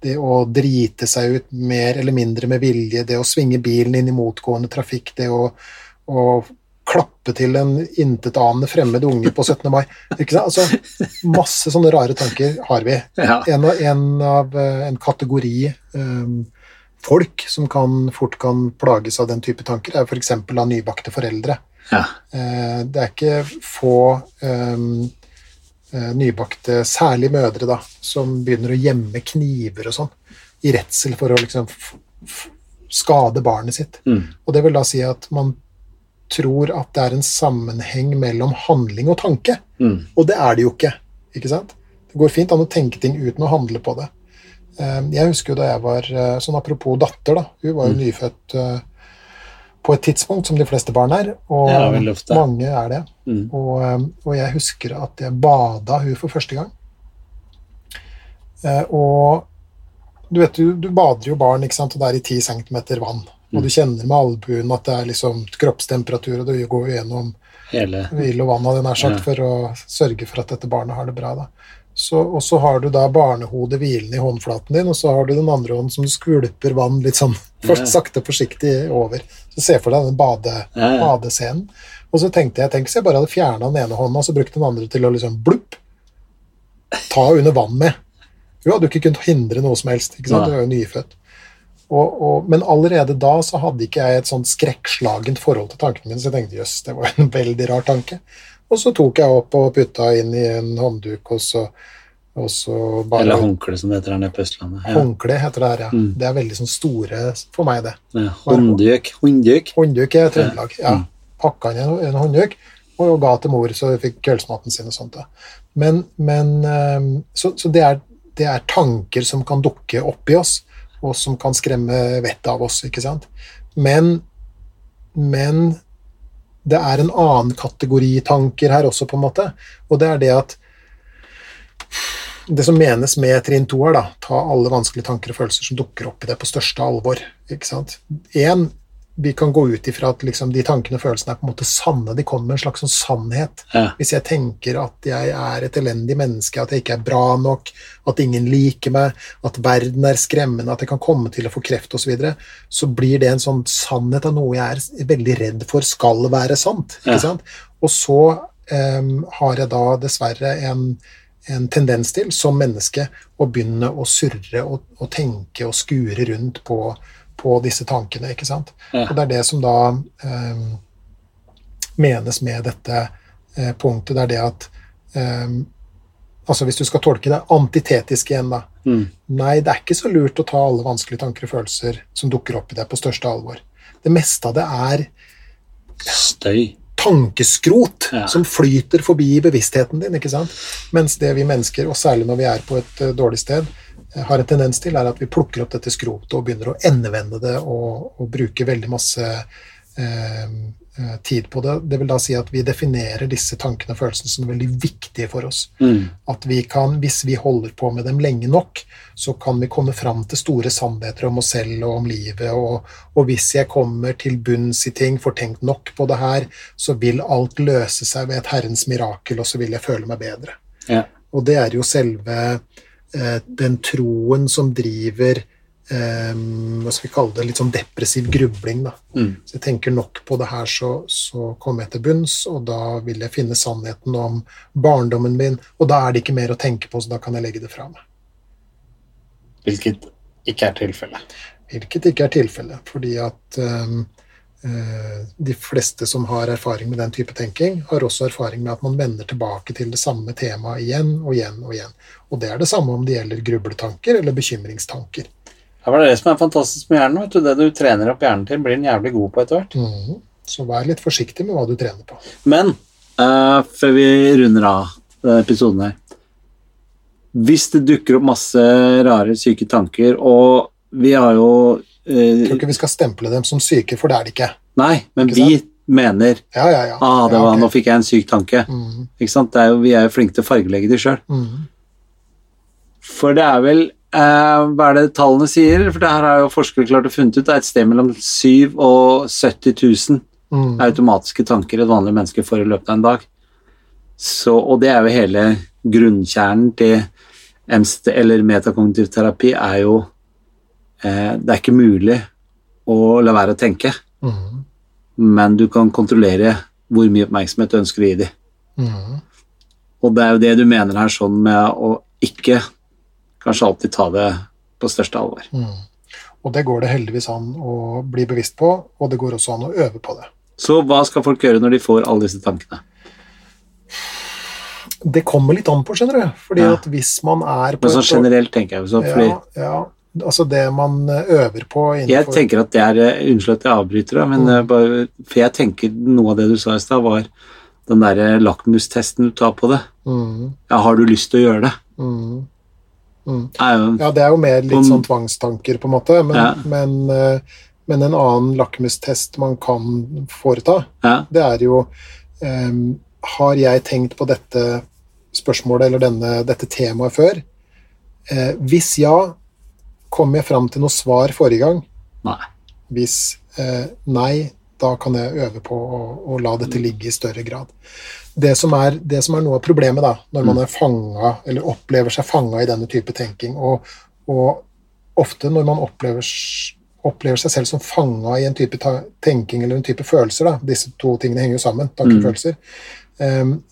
det å drite seg ut mer eller mindre med vilje, det å svinge bilen inn i motgående trafikk, det å, å klappe til en intetanende fremmed unge på 17. mai. Altså, masse sånne rare tanker har vi. Ja. En av, en, av, eh, en kategori um, folk som kan, fort kan plages av den type tanker, er f.eks. av nybakte foreldre. ja. Eh, Det er ikke få um, nybakte, særlig mødre, da, som begynner å gjemme kniver og sånn, i redsel for å liksom skade barnet sitt. Mm. Og det vil da si at man tror at det er en sammenheng mellom handling og tanke. Mm. Og det er det jo ikke. ikke sant? Det går fint an å tenke ting uten å handle på det. Eh, Jeg husker jo da jeg var eh, sånn Apropos datter, da. Hun var jo nyfødt eh, på et tidspunkt som de fleste barn er. Og Ja, mange er det. Mm. Og, eh, og jeg husker at jeg bada hun for første gang. Eh, Og du vet, du, du bader jo barn, ikke sant, og det er i 10 cm vann. Og du kjenner med albuen at det er liksom kroppstemperatur, og du går gjennom Hele hvile og vann, hadde jeg nær sagt, Ja. for å sørge for at dette barnet har det bra. da. Så, og så har du da barnehodet hvilende i håndflaten din, og så har du den andre hånden som skvulper vann litt sånn for, sakte, forsiktig over. Så se for deg den bade, Ja, ja. badescenen. Og så tenkte jeg tenk hvis jeg bare hadde fjerna den ene hånda og så brukt den andre til å liksom blupp, ta under vann med. Du hadde jo ikke kunnet hindre noe som helst. ikke sant? Hun er jo nyfødt. Og, og, men allerede da så hadde ikke jeg et sånn skrekkslagent forhold til tankene mine, så jeg tenkte jøss, det var en veldig rar tanke. Og så tok jeg opp og putta inn i en håndduk, og så, og så bare Eller håndkle, som det heter her nede på Østlandet. Ja. Håndkle heter det her, ja. Mm. Det er veldig sånn store for meg, det. Ja. Håndduk. Håndduk. Håndduk er Trøndelag. Ja. Mm. Pakka inn en, en håndduk og ga til mor, så hun fikk kveldsmaten sin og sånt. da. Men, men ehm, Så, så det, er, det er tanker som kan dukke opp i oss, og som kan skremme vettet av oss, ikke sant. Men, men det er en annen kategori tanker her også, på en måte, og det er det at det som menes med trinn to er da, ta alle vanskelige tanker og følelser som dukker opp i det på største alvor. ikke sant? En, vi kan gå ut ifra at liksom, de tankene og følelsene er på en måte sanne. De kommer med en slags sånn sannhet. Ja. Hvis jeg tenker at jeg er et elendig menneske, at jeg ikke er bra nok, at ingen liker meg, at verden er skremmende, at jeg kan komme til å få kreft osv., så, videre, så blir det en sånn sannhet av noe jeg er veldig redd for skal være sant. ikke Ja. sant? Og så um, har jeg da dessverre en, en tendens til, som menneske, å begynne å surre og, og tenke og skure rundt på, på disse tankene, ikke sant? Ja. Og det er det som da eh, menes med dette eh, punktet. Det er det at eh, Altså hvis du skal tolke det antitetisk igjen, da. Mm. Nei, det er ikke så lurt å ta alle vanskelige tanker og følelser som dukker opp i deg, på største alvor. Det meste av det er Støy. tankeskrot Ja. som flyter forbi bevisstheten din. ikke sant? Mens det vi mennesker, og særlig når vi er på et uh, dårlig sted, har en tendens til, er at vi plukker opp dette skrotet og begynner å endevende det og, og bruke veldig masse eh, eh, tid på det. Det vil da si at vi definerer disse tankene og følelsene som veldig viktige for oss. Mm. At vi kan, hvis vi holder på med dem lenge nok, så kan vi komme fram til store sannheter om oss selv og om livet. Og, og hvis jeg kommer til bunns i ting, får tenkt nok på det her, så vil alt løse seg ved et Herrens mirakel, og så vil jeg føle meg bedre. Ja. Og det er jo selve den troen som driver eh, hva skal vi kalle det, litt sånn depressiv grubling. da. Mm. Så jeg tenker nok på det her, så, så kommer jeg til bunns, og da vil jeg finne sannheten om barndommen min, og da er det ikke mer å tenke på, så da kan jeg legge det fra meg. Hvilket ikke er tilfellet. Hvilket ikke er tilfellet, fordi at eh, de fleste som har erfaring med den type tenking, har også erfaring med at man vender tilbake til det samme temaet igjen og igjen og igjen. Og det er det samme om det gjelder grubletanker eller bekymringstanker. Det var det som er fantastisk med hjernen. vet du. Det du trener opp hjernen til, blir den jævlig god på etter hvert. Mhm. Så vær litt forsiktig med hva du trener på. Men uh, før vi runder av denne episoden her Hvis det dukker opp masse rare, syke tanker, og vi har jo Jeg eh, tror ikke vi skal stemple dem som syke, for det er det ikke. Nei, men Ikke vi mener Ja, ja, ja. ah, det ja, var. Nå fikk jeg en syk tanke. Mm. Ikke sant? Det er jo, vi er jo flinke til å fargelegge de sjøl. Mm. For det er vel eh, Hva er det tallene sier? For det her har jo forskere klart å funnet ut. Det er et sted mellom 7 og 70 000 mm. automatiske tanker et vanlig menneske får i løpet av en dag. Så, og det er jo hele grunnkjernen til MST, eller metakognitiv terapi, er jo Det er ikke mulig å la være å tenke, Mhm. men du kan kontrollere hvor mye oppmerksomhet du ønsker å gi dem. Mhm. Og det er jo det du mener her, sånn med å ikke kanskje alltid ta det på største alvor. Mm. Og det går det heldigvis an å bli bevisst på, og det går også an å øve på det. Så hva skal folk gjøre når de får alle disse tankene? Det kommer litt an på, skjønner du. Fordi Ja. at hvis man er på Men sånn generelt tenker jeg så, fordi ja, ja, altså det man øver på innenfor Jeg tenker at det er eh, Unnskyld at jeg avbryter da, men Mm. eh, bare, for jeg tenker noe av det du sa i stad, var den derre lakmustesten du tar på det. Mm. Ja, har du lyst til å gjøre det? Mm. Er Ja, det er jo mer litt sånn tvangstanker, på en måte, men, Ja. men, eh, men en annen lakmustest man kan foreta, ja, det er jo um, Har jeg tenkt på dette spørsmålet eller denne, dette temaet før? Eh, hvis ja, kom jeg fram til noe svar forrige gang? nei. Hvis eh, nei, da kan jeg øve på å, å la dette ligge i større grad. Det som, er, det som er noe av problemet da, når man er fanga, eller opplever seg fanga i denne type tenking, og, og ofte når man opplever, opplever seg selv som fanga i en type tenking eller en type følelser, da, disse to tingene henger jo sammen, og Mm. følelser,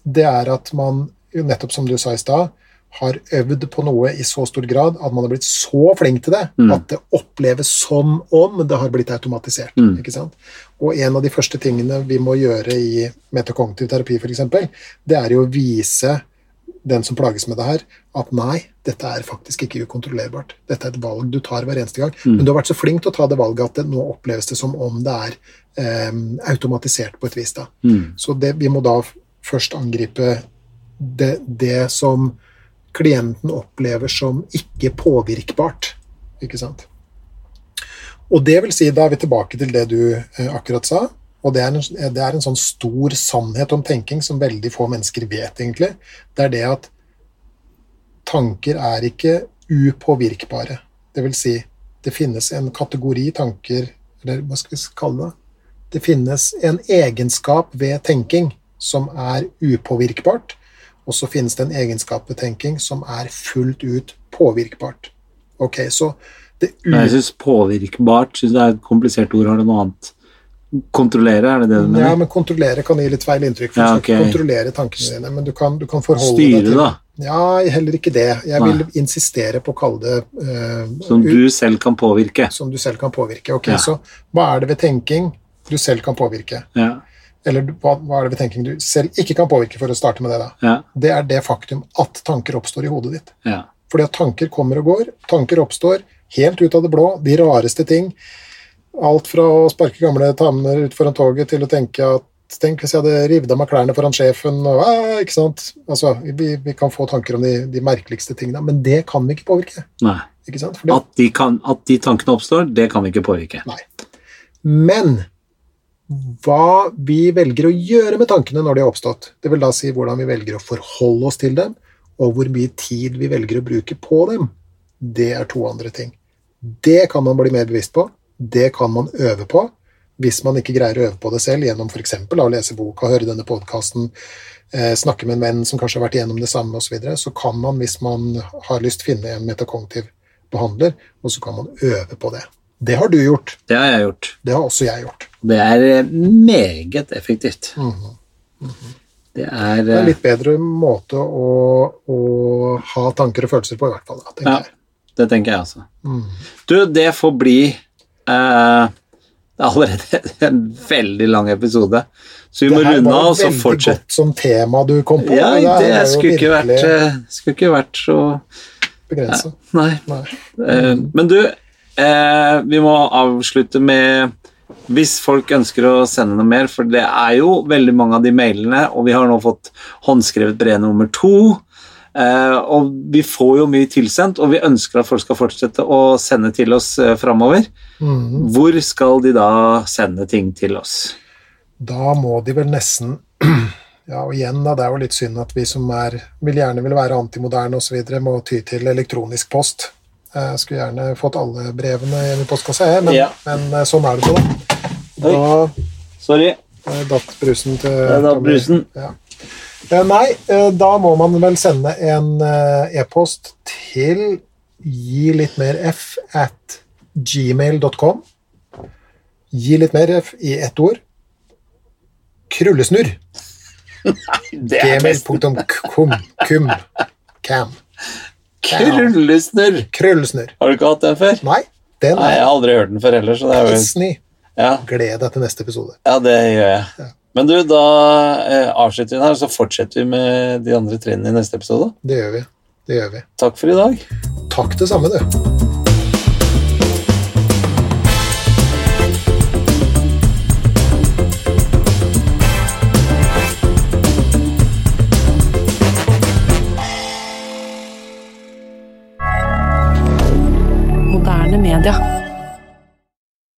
det er at man, nettopp som du sa i stad, har øvd på noe i så stor grad at man har blitt så flink til det Mm. at det oppleves som om det har blitt automatisert. Mm. ikke sant? Og en av de første tingene vi må gjøre i metakognitiv terapi, f.eks., det er jo å vise den som plages med det her, at nei, dette er faktisk ikke ukontrollerbart. Dette er et valg du tar hver eneste gang. Mm. Men du har vært så flink til å ta det valget at det, nå oppleves det som om det er eh, automatisert på et vis. da. Mm. Så det, vi må da først angripe det, det som klienten opplever som ikke påvirkbart. Ikke sant? Og det vil si, da er vi tilbake til det du eh, akkurat sa. Og det er, en, det er en sånn stor sannhet om tenking som veldig få mennesker vet, egentlig. Det er det at tanker er ikke upåvirkbare. Det vil si, det finnes en kategori tanker, eller hva skal vi kalle det? Det finnes en egenskap ved tenking som er upåvirkbart, og så finnes det en egenskap tenking som er fullt ut påvirkbart. Ok, så det u Men jeg syns påvirkbart synes det er et komplisert ord. Har det noe annet? Kontrollere, er det det du mener? ja, men kontrollere kan gi litt feil inntrykk. For Ja, skal kontrollere tankene dine, men du kan, du kan forholde Styre, deg til da. Ja, heller ikke det. Jeg Nei. vil insistere på å kalle det uh, Som du selv kan påvirke. som du selv kan påvirke. Ok, Ja. Så hva er det ved tenking du selv kan påvirke? Ja, Eller hva, hva er det ved tenking du selv ikke kan påvirke, for å starte med det, da? ja, Det er det faktum at tanker oppstår i hodet ditt. ja. Fordi at tanker kommer og går. Tanker oppstår helt ut av det blå. De rareste ting. Alt fra å sparke gamle tammer ut foran toget til å tenke at Tenk hvis jeg hadde revet av meg klærne foran sjefen og eh, Ikke sant? Altså, vi, vi kan få tanker om de, de merkeligste tingene, men det kan vi ikke påvirke. Ikke sant? Fordi, At de, kan, at de tankene oppstår, det kan vi ikke påvirke. Nei. Men hva vi velger å gjøre med tankene når de har oppstått, det vil da si hvordan vi velger å forholde oss til dem, og hvor mye tid vi velger å bruke på dem, det er to andre ting. Det kan man bli mer bevisst på. Det kan man øve på. Hvis man ikke greier å øve på det selv gjennom f.eks. å lese boka, høre denne podkasten, eh, snakke med en venn som kanskje har vært igjennom det samme osv., så, videre, så kan man, hvis man har lyst, finne en metakognitiv behandler, og så kan man øve på det. Det har du gjort. Det har jeg gjort. Det har også jeg gjort. Det er eh, meget effektivt. Mhm. Det er, Det er eh, litt bedre måte å, å ha tanker og følelser på, i hvert fall. Da, Ja. Det tenker jeg også. Mm. Du, det får bli eh, Det er allerede en veldig lang episode, så vi må runde var av og så veldig godt som tema du kom på. Ja, det jo skulle ikke, vært, eh, skulle ikke vært så begrenset. Nei. Nei. Mm. men du, eh, vi må avslutte med hvis folk ønsker å sende noe mer, for det er jo veldig mange av de mailene, og vi har nå fått håndskrevet brev nummer to. Eh, og vi får jo mye tilsendt, og vi ønsker at folk skal fortsette å sende til oss uh, framover. Mm. Hvor skal de da sende ting til oss? Da må de vel nesten Ja, og igjen, da, det er jo litt synd at vi som er, vil gjerne vil være antimoderne osv., må ty til elektronisk post. Jeg skulle gjerne fått alle brevene i postkassa, jeg, men, Ja. men eh, sånn er det nå, da. Da Sorry. eh, datt brusen til Det datt brusen. Ja. Eh, Nei, eh, da må man vel sende en eh, e-post til gi litt mer f at gmail.com. Gi litt mer f i ett ord. Krullesnurr. Gmail.com. Kum. Cam. Krullesnurr. Krøllesnurr. Har du ikke hatt den før? Nei, den Nei, jeg er har aldri hørt den før heller, så det er jo Disney. ja. Gled deg til neste episode. Ja, det gjør jeg. Men du, da eh, avslutter vi den her, så fortsetter vi med de andre trinnene i neste episode. Det gjør vi. Det gjør vi. Takk for i dag. Takk det samme, du. Moderne media.